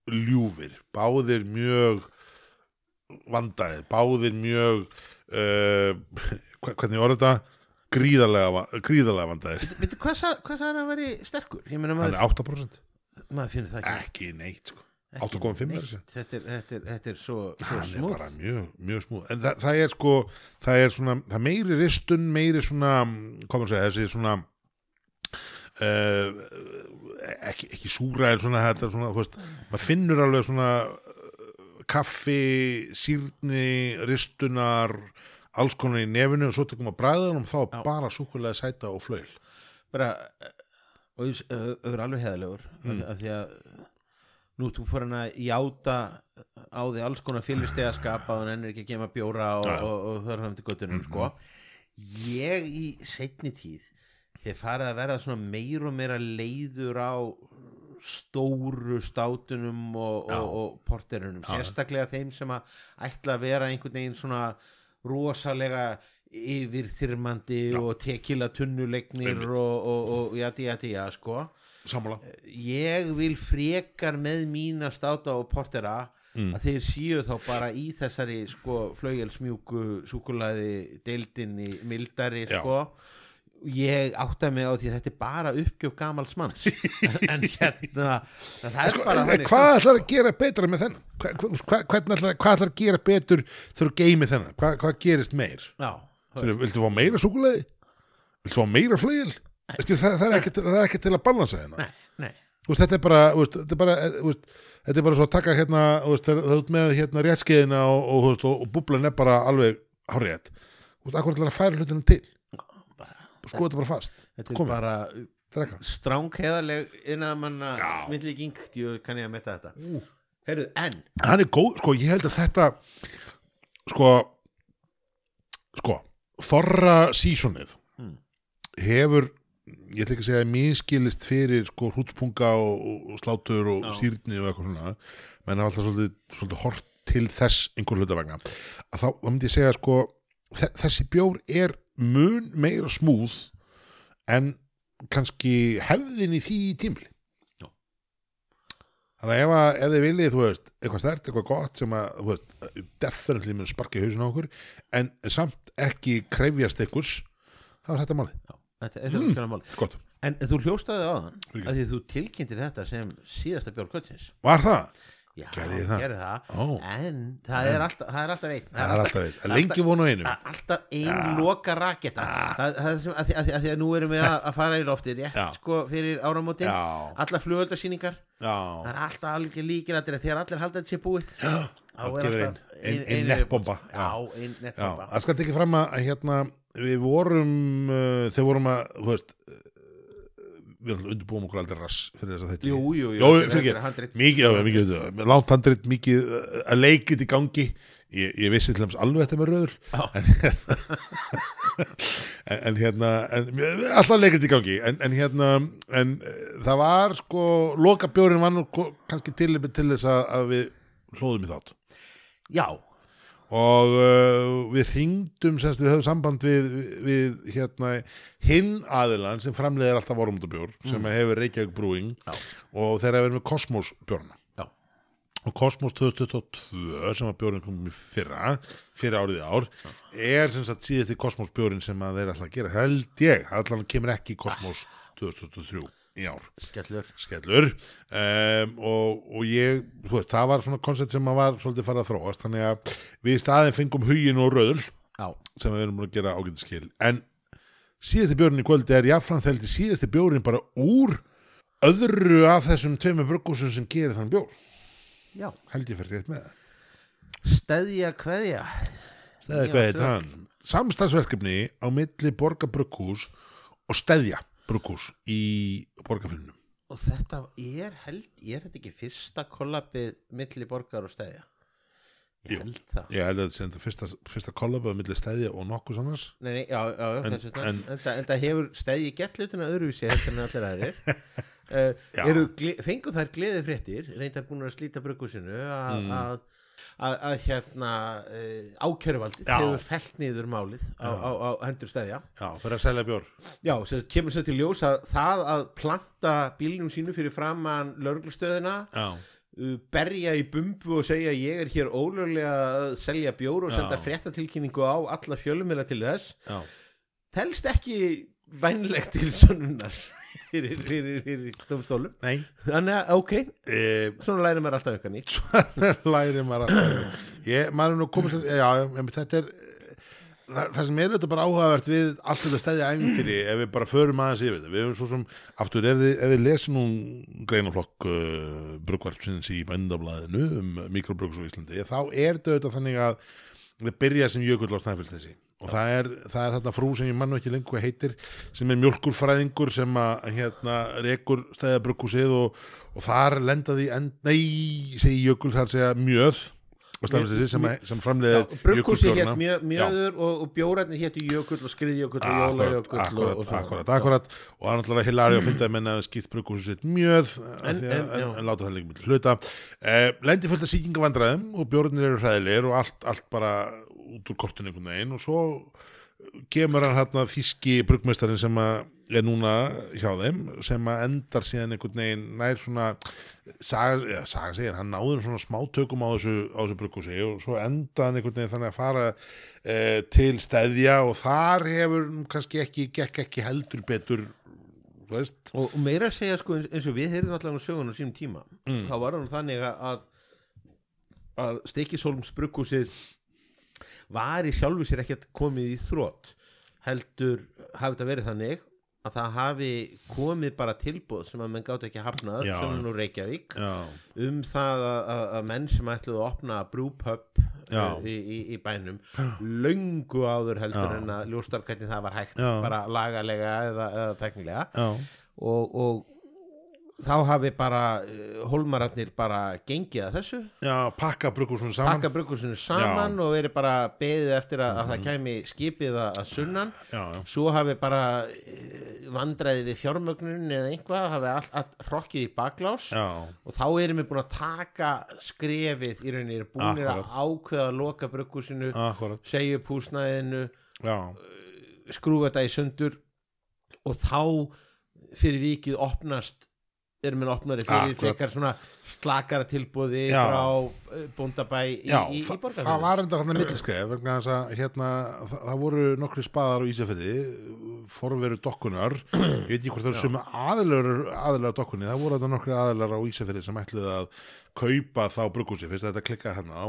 ljúfir, báðir mjög vandaðir, báðir mjög uh, hvernig var þetta? Gríðarlega, gríðarlega vandaðir. Veitu, hvað sa- hvað sagði hann að veri sterkur? Er 8% maður finnur það ekki. Ekki neitt sko. Ekki 8,5 er neitt. þessi. Þetta er, þetta er, þetta er svo, svo hann er smúð mjög, mjög smúð en það, það er sko það er svona, það er meiri ristun meiri svona, komur að segja þessi svona uh, ekki, ekki súra en svona þetta er svona, þú veist, maður finnur alveg svona uh, kaffi sírni, ristunar alls konar í nefinu og svo tekum að bræðanum þá er Já. bara súkulega sæta og flöil bara uh, og þú er alveg heðalegur mm. af því að nú þú fór hann að játa á því alls konar fyrirstegaskap að hann ennir ekki að gema bjóra og, Já. og, og þar hann til göttunum sko. ég í setni tíð hef farið að verða svona meir og meira leiður á stóru státunum og, Já. og, og porterunum Já. sérstaklega þeim sem að ætla að vera einhvern veginn svona rosalega yfirþyrmandi Já. og tekila tunnulegnir og, og, og jati jati já sko sammála ég vil frekar með mína státa og portera Mm. að þeir séu þá bara í þessari sko flaugjelsmjúku súkulaði deildinni mildari Já. sko ég átta mig á því að þetta er bara uppgjöf gamals manns en hérna það er Sko, þannig hvað ætlar að gera betra með þennan? Hva, hva, hvernig ætlar, hvað ætlar að gera betur þú geymið þennan? Hva, hvað gerist meir? já, viltu fá meira súkuleði? Viltu fá meira flugil? Það, það, er ekki, það er ekki til að balansa hérna. þetta er bara, veist, þetta er bara, eh, veist, þetta er bara svo að taka hérna, veist, þegar þú ert með hérna réttskeiðina og, og, og, búblan er bara alveg hárétt. Akkur ætlar að færa hlutina til. bara, Sko þetta bara fast. þetta er bara Drekka. strángheðaleg innamanna Já. myndlíking, kann ég að metta þetta Ú. heyrðu, en hann er góð, sko, ég held að þetta sko sko, þorra sísonið Mm. hefur ég ætla ekki að segja miskilist fyrir sko hrútspunga og, og, slátur og Já. sýrni og eitthvað svona menn hafa alltaf svolítið, svolítið hort til þess einhver hluta vegna að þá, þá myndi ég segja sko þe- þessi bjór er mun meira smúð en kannski hefðin í því tímli Já. þannig að ef, að, ef þið viljið, þú veist, eitthvað stert, eitthvað gott sem að, þú veist, definitely mun sparka í hausin á okkur, en samt ekki krefjast einhvers þá er þetta málið, þetta er þetta mm. mál. Gott. En þú hljóstaði á þann Fyrir að því þú tilkynntir þetta sem síðasta bjórn kvöldsins Var það? Já, Gerði það? gerði það. En það er alltaf, það er alltaf einn. Það er alltaf veit, lengi von á einu er alltaf ein loka raketa. Það, það er sem, að, því, að, því, að að nú erum við að, fara í lofti rétt Já. sko fyrir áramótin. Já, allar flugöldarsýningar það er alltaf alveg líkir að þegar allir halda þetta sé búið já. þá er alltaf ein, ein- ein ein nettbomba. já, ein Já, nettbomba. Það skal tekið fram að hérna, við vorum uh, þegar vorum að þú veist, uh, við undirbúum okkur aldrei rass fyrir þess að þetta jú, jú, fyrir handrit. mikið, mikið, langt handrit, mikið uh, að leikit í gangi. Ég, ég vissi til þess alveg þetta með röður. Já. en, en hérna en, alltaf leikit í gangi. En, en hérna en, uh, það var sko loka bjórin var nú kannski til, til þess að, að við hlóðum í þátt. Já, og uh, við hringdum semst við höfum samband við, við hérna hinn aðilan sem framleiðir alltaf vorumundabjór sem hefur Reykjavík Brewing. Mm. Já. og þeir hafa verið með Cosmos bjórna já, og Cosmos 2022 sem að bjórinn komum í fyrra fyrir árið í ár er sem sagt síðasti Cosmos bjórinn sem að þeir ætla að gera held ég, allan kemur ekki í Cosmos 2023 í ár skellur. Skellur. Um, og, og ég, þú veist, það var svona koncept sem að var svolítið farið að þróast þannig að við í staðin fengum hugin og röðul já, sem við erum búin að gera ágætt skil. En síðasti bjórinn í kvöldi er jáfnframt heldur síðasti bjórinn bara úr öðru af þessum tveimur bruggúsum sem gerir þann bjór. Já. Held ég fyrir rétt með hvað er svo- það? Samstagsverkefni á milli borgarbrukkús og stæðja brukkús í borgarfinnum. og þetta er held, er þetta ekki fyrsta kollabið milli borgar og steðja ég Jú. held það Ég held að þetta þetta fyrsta, fyrsta kollaböð milli stæðja og nokkuð annars. Nei, nei, já, já, já, En- en, en- en, það hefur stæði gert hlutina öðruvísi heldur en allir aðrir uh, gle- fengu þær gleði fréttir reyndar búin að slíta bruggusinu að, Mm. Að, að, hérna uh, ákjöruvaldið Já. hefur fellt niður málið á, á, á hendur stæðja Já, fyrir að selja bjór. já, sem kemur sér til ljós að það að planta bílnum sínu fyrir framann lauruglustöðina Já, uh, berja í bumbu og segja ég er hér ólöglega að selja bjór og senda fréttatilkynningu á alla fjölumila til þess já. telst ekki vænlegt til sönnunar fyrir, fyrir, fyrir dómstólum Nei. þannig að ok, E, svona lærir maður alltaf eitthvað nýtt læri maður alltaf. Ég, maður er nú komið sér, já, em, þetta er, það, það sem er þetta bara áhugavert við allt þetta stæði æfintýri ef við bara förum aðeins yfir þetta. Við höfum svo sem, aftur, ef við, ef við lesum nú greinaflokk uh, brugvarpsins í bændablaðinu um mikrobrugs á Íslandi, þá er þetta auðvitað þannig að það byrja sem jökull á Snæfellsnesi og það er, það er þarna frú sem ég mann nú ekki lengur heitir sem er mjölkurfræðingur sem að hérna rekur stæðabrukkúsið og, og þar lendaði end, nei, segi jökul þar segja mjöð og Snæfellsnesi sem, sem framleiðir brukkúsi hétt mjö, Já. mjöður og, og bjórætni hétt jökull og skriðjökull og jólajökull og, akkurat, og akkurat, akkurat og það er náttúrulega hilari að finna að menna skýrt brukkúsi sitt mjöð En- en, en, en- já. láta það líka milli hluta eh, lendi fullt af sýkingavandræðum og bjórnir eru hræðilegir og allt, allt bara út úr kortun einhvern veginn og svo kemur hann hérna þíski bruggmestarin sem er núna hjá þeim sem endar síðan einhvern veginn nær svona saga, ja, saga segir, hann náður svona smá tökum á þessu, þessu bruggúsi og svo enda hann einhvern veginn þannig að fara eh, til stæðja og þar hefur kannski ekki, gekk ekki heldur betur veist, og, meira að segja sko eins, og við heyrðum allan á sögun á sínum tíma Mm. þá var hann þannig að að Steikisholms brukkúsið var í sjálfu sér ekkert komið í þrótt heldur hafi þetta verið þannig að það hafi komið bara tilbúð sem að menn gátt ekki hafnað Já. sem nú Reykjavík já, um það að, að, að menn sem ætluðu að opna Já. uh, í, í, í bænum löngu áður heldur Já. en að ljóstar hvernig það var hægt Já. bara lagalega eða, eða teknilega og, og þá hafi bara uh, holmararnir bara gengið að þessu. Já pakka bruggúsum saman. Pakka bruggursinu saman og verið bara beðið eftir að, Mhm. að það kæmi skipið að, sunnan. Já, já, svo hafi bara uh, vandræði við fjármögnun eða einhvað hafi allt, allt hrokkið í baklás. Já, og þá erum við búin að taka skrefið í rauninni, erum búin að ákveða að loka bruggusinu, segja upp húsnæðinu já, skrúfa þetta í sundur. Og þá fyrir vikið opnast erum við opnari fyrir Akkurat. frekar svona slakara tilbúði Já. frá uh, bóndabæ í, í, í borgarfjörðum það var enda hann að að hérna, það, það voru nokkri spaðar á Ísafirði forveru dokkunar. Ég veit ekki hvort það eru sumi aðilar dokkunni, það voru þetta nokkri aðilar á Ísafirði sem ætluðu að kaupa þá bruggúsi, fyrst að þetta klikkaði hérna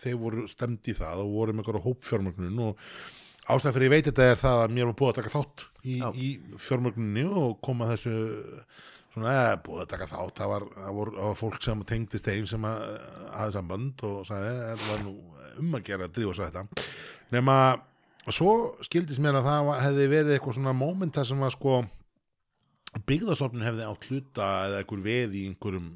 þeir voru stemd í það og voru með eitthvað hópfjármögnun og ástæð fyrir ég veit þetta er það að mér var búið að taka þátt í, í fjármögnunni og koma þessu svona eða búið að taka þátt. Það var, það var, það var fólk sem tengdist þeim sem að hafði samband og sagði það var nú um að gera að drífa svo þetta. Nema svo skildist mér að það var- hefði verið eitthvað svona mómenta sem að sko byggðastofnun hefði átt hluta eða einhver veð í einhverjum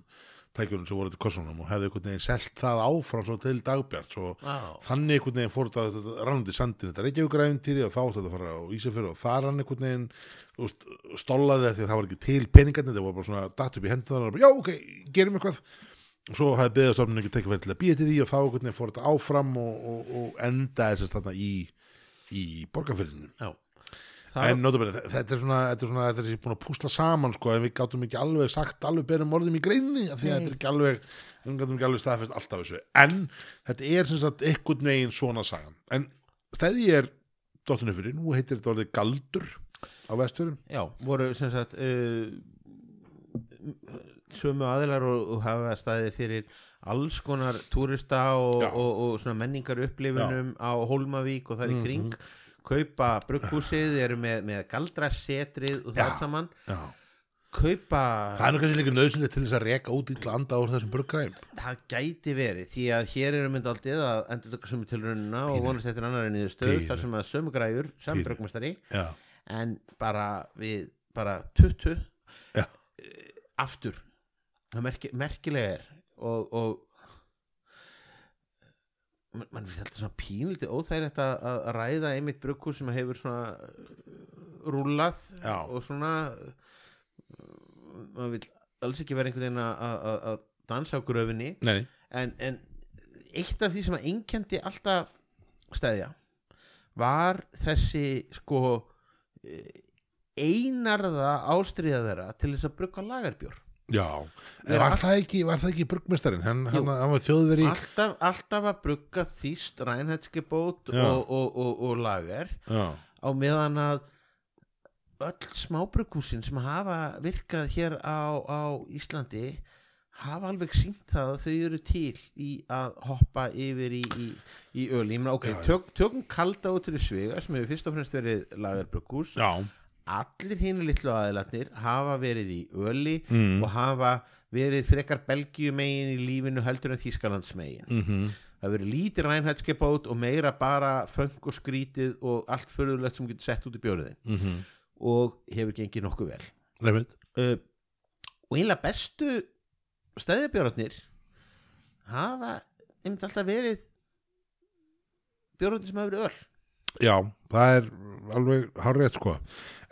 tækjunum sem voru til kossunum og hefði einhvern veginn selt það áfram svo til dagbjart svo Já. þannig einhvern veginn fór þetta rannandi sandin þetta Reykjavík-ræfintýri og þá átti þetta að fara á Ísafjörð og það rann einhvern veginn veist, stólaði því að það var ekki til peningarnir það var bara svona datt upp í hendur og bara, já ok, gerum eitthvað. Og svo hafði beðastofnun ekki tekið verið til að býja til því og þá einhvern veginn fór þetta áfram og, og, og endaði þess en notabene, þetta er svona þetta er svona, þetta er þessi búin að púsla saman sko, en við gátum ekki alveg sagt alveg berum orðum í greinni af því að þetta er ekki alveg við gátum ekki alveg staðfest alltaf þessu. En þetta er sem sagt einhvern veginn svona sagan. En stæði er dottinu fyrir, nú heitir þetta orðið galdur á vesturum já, voru sem sagt uh, sömu aðilar og, og hafa staðið fyrir alls konar túrista og, Já. og, og svona menningar upplifunum á Hólmavík og þar í kring kaupa brugghúsið, eru með, með galdrasetrið og það saman. Já. kaupa það er kannski líka nöðsynlega til þess að reka út illa anda úr þessum bruggræm það gæti verið því að hér eru mynd aldrei að endur taka sömu tilraunina og vonast eftir annar enn í stöð þar sem að sömu Pínu. brugmestari já, en bara við bara tuttu aftur. Það merki, merkilega er og, og man, man finnst alltaf svona pínlítið óþægilegt að, ræða einmitt brugghús sem hefur svona uh, rúllað Já. og svona maður vil alls ekki vera einhvern veginn að- dansa á gröfinni. En, en eitt af því sem að einkendi alltaf stæðja var þessi sko eh, einarða ástriða þeirra til þess að brugga lagarbjór já. Var all- það ekki, var það ekki bruggmestarinn hann, hann, hann var þjóðveri alltaf, alltaf að brugga þýst rænhetskibót og, og, og, og lagar já, á meðan að öll smábruggúsin sem hafa virkað hér á, á Íslandi hafa alveg sínt það að þau eru til í að hoppa yfir í, í, í öl ég meina ok, tök, tökum kalda út til svega sem hefur fyrst og fremst verið lagarbrugghús já, allir hinu litlu aðilatnir hafa verið í öli Mm. og hafa verið frekar Belgiumegin í lífinu heldur en Þískalandsmegin mhm. Það verið lítið rænhætskipát og meira bara feng og skrítið og allt förðulegt sem getur sett út í bjóriðin mhm. Og hefur gengið nokkuð vel. Uh, og einlega bestu stæðjabjórarnir hafa einmitt alltaf verið bjórarnir sem hafa verið öll Já, það er alveg hárrétt sko.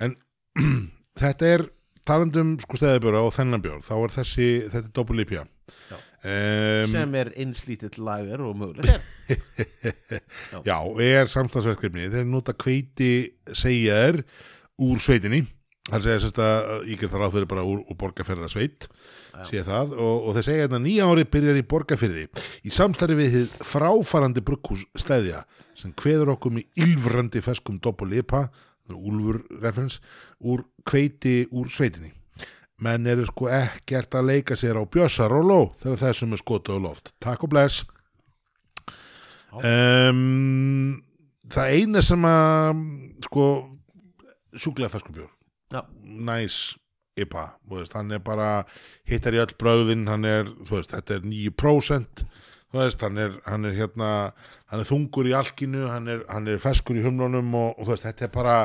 En þetta er talandum sko stæðabjóra og þennan bjór þá er þessi, þetta er doppelipja Já. um, sem er einslítill lager og mögulega er. Já, er samstagsverkefni þeir nota kveiti segjaðir úr sveitinni það segja sérst að ég ger það ráð fyrir bara úr, úr borgarferðasveit sé það og, og þeir segja hérna nýja ári byrjar í borgarferði í samstarfi við hið fráfarandi brugghús stæðja sem kveður okkur með ylfrandi feskum doppelipa úlfur referens úr kveiti úr sveitinni. Menn eru sko ekkert að leika sér á bjössar og ló þegar þessum er skotu á loft. Takk og bless. Um, það eina sem að sko sjúklega feskubjór Já. Næs IPA, veist, hann er bara hittar í öll bröðin, hann er þú veist, þetta er 9% þú veist, hann er, hann er hérna hann er þungur í alkinu, hann er, hann er feskur í humlunum og, og þú veist, þetta er bara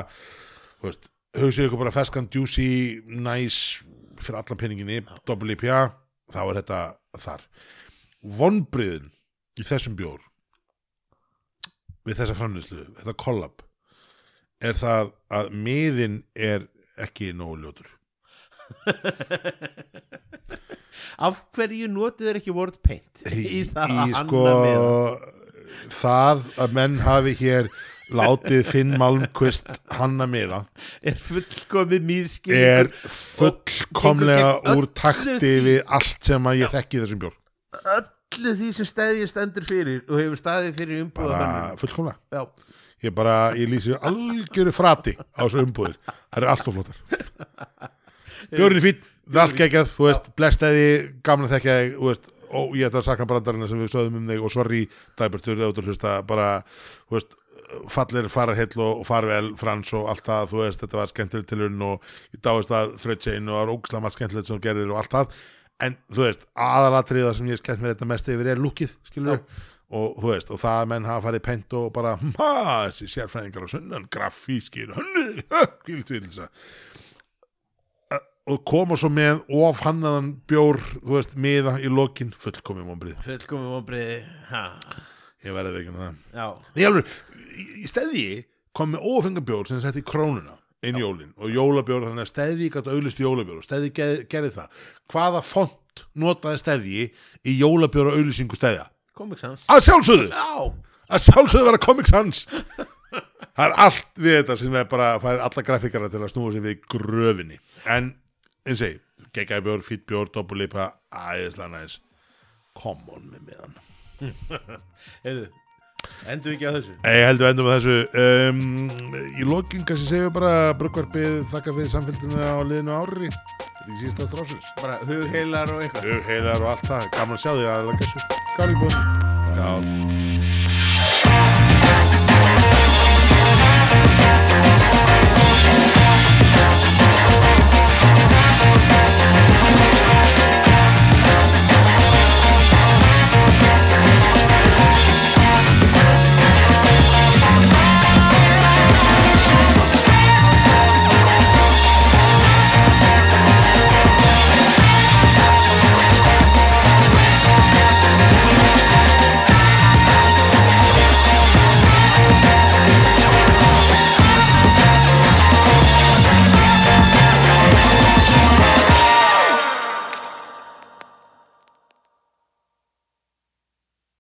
þú veist, hugsið ykkur bara feskan juicy, nice fyrir allan penninginni, doppel IPA þá er þetta þar. Vonbriðin í þessum bjór við þessa framlýslu, þetta kollab er það að miðin er ekki nógu ljótur. Af hverju notið þeir ekki word paint í, það að í hanna sko með? það að menn hafi hér látið Finn Malmqvist hanna miða er fullkomið mýðskil er fullkomlega úr takti við allt sem að ég þekki í þessum bjór. Öllu því sem stæði stendur fyrir og hefur staðið fyrir umbúða fullkomlega. Já, ég bara, ég lýsi algjöru frati á þessu umbúðir, það eru alltaf flottar. Bjórinn er fín það er allt geggjað, þú veist, blestæði gamla þekkja þig, þú veist og ég ætla að sakna brandarinn sem við sögðum um þig og sorry, dæbertur, þú hlusta bara, þú veist, fallir fara heill og, farvel, frans og allt það, þú veist, þetta var skemmtilegt tilurinn og ég dáist að þrautsein og það var ógislega margt skemmtilegt sem gerðir og allt það. En þú veist, aðalatriða sem ég skemmt mér þetta mest yfir er lúkið, skilur og þú veist, og það að menn hafa farið pent og bara, ma, þessi sérfræðingar á sunnan, grafískir, hönnur þess og koma svo með of hannaðan bjór, þú veist, miða í lokin, fullkomið mombrið, fullkomið vonbriði ha, ég verði veginn það. Já, Því alveg, í í stæði kom með ófengabjór sem setti krónuna inn í jólin og jólabjór þannig að stæði gæti auðlist jólabjór og stæði gerði það. Hvaða font notaði stæði í jólabjór og auðlisingu stæðja Comic Sans. Að sjálfsögðu, já, að sjálfsögðu vera Comic Sans? Það er allt við þetta sem er bara fær alla grafikara til að snúa sig við gröfinni. En eins og ég, geggjæði bjór, fýtt bjór, doppullipa æðislega næs. Come on með meðan. Heyrðu endur við ekki á þessu? Ég heldur endur með þessu. Um, Í lokin kannski segjum við bara Brugvarpið þakka fyrir samfélgina á liðinu ári Þetta er ekki síðast á trásins bara hugheilar og eitthvað. Heilar og allt það. Gaman að sjá því að það er að gessu Skál í búin Skál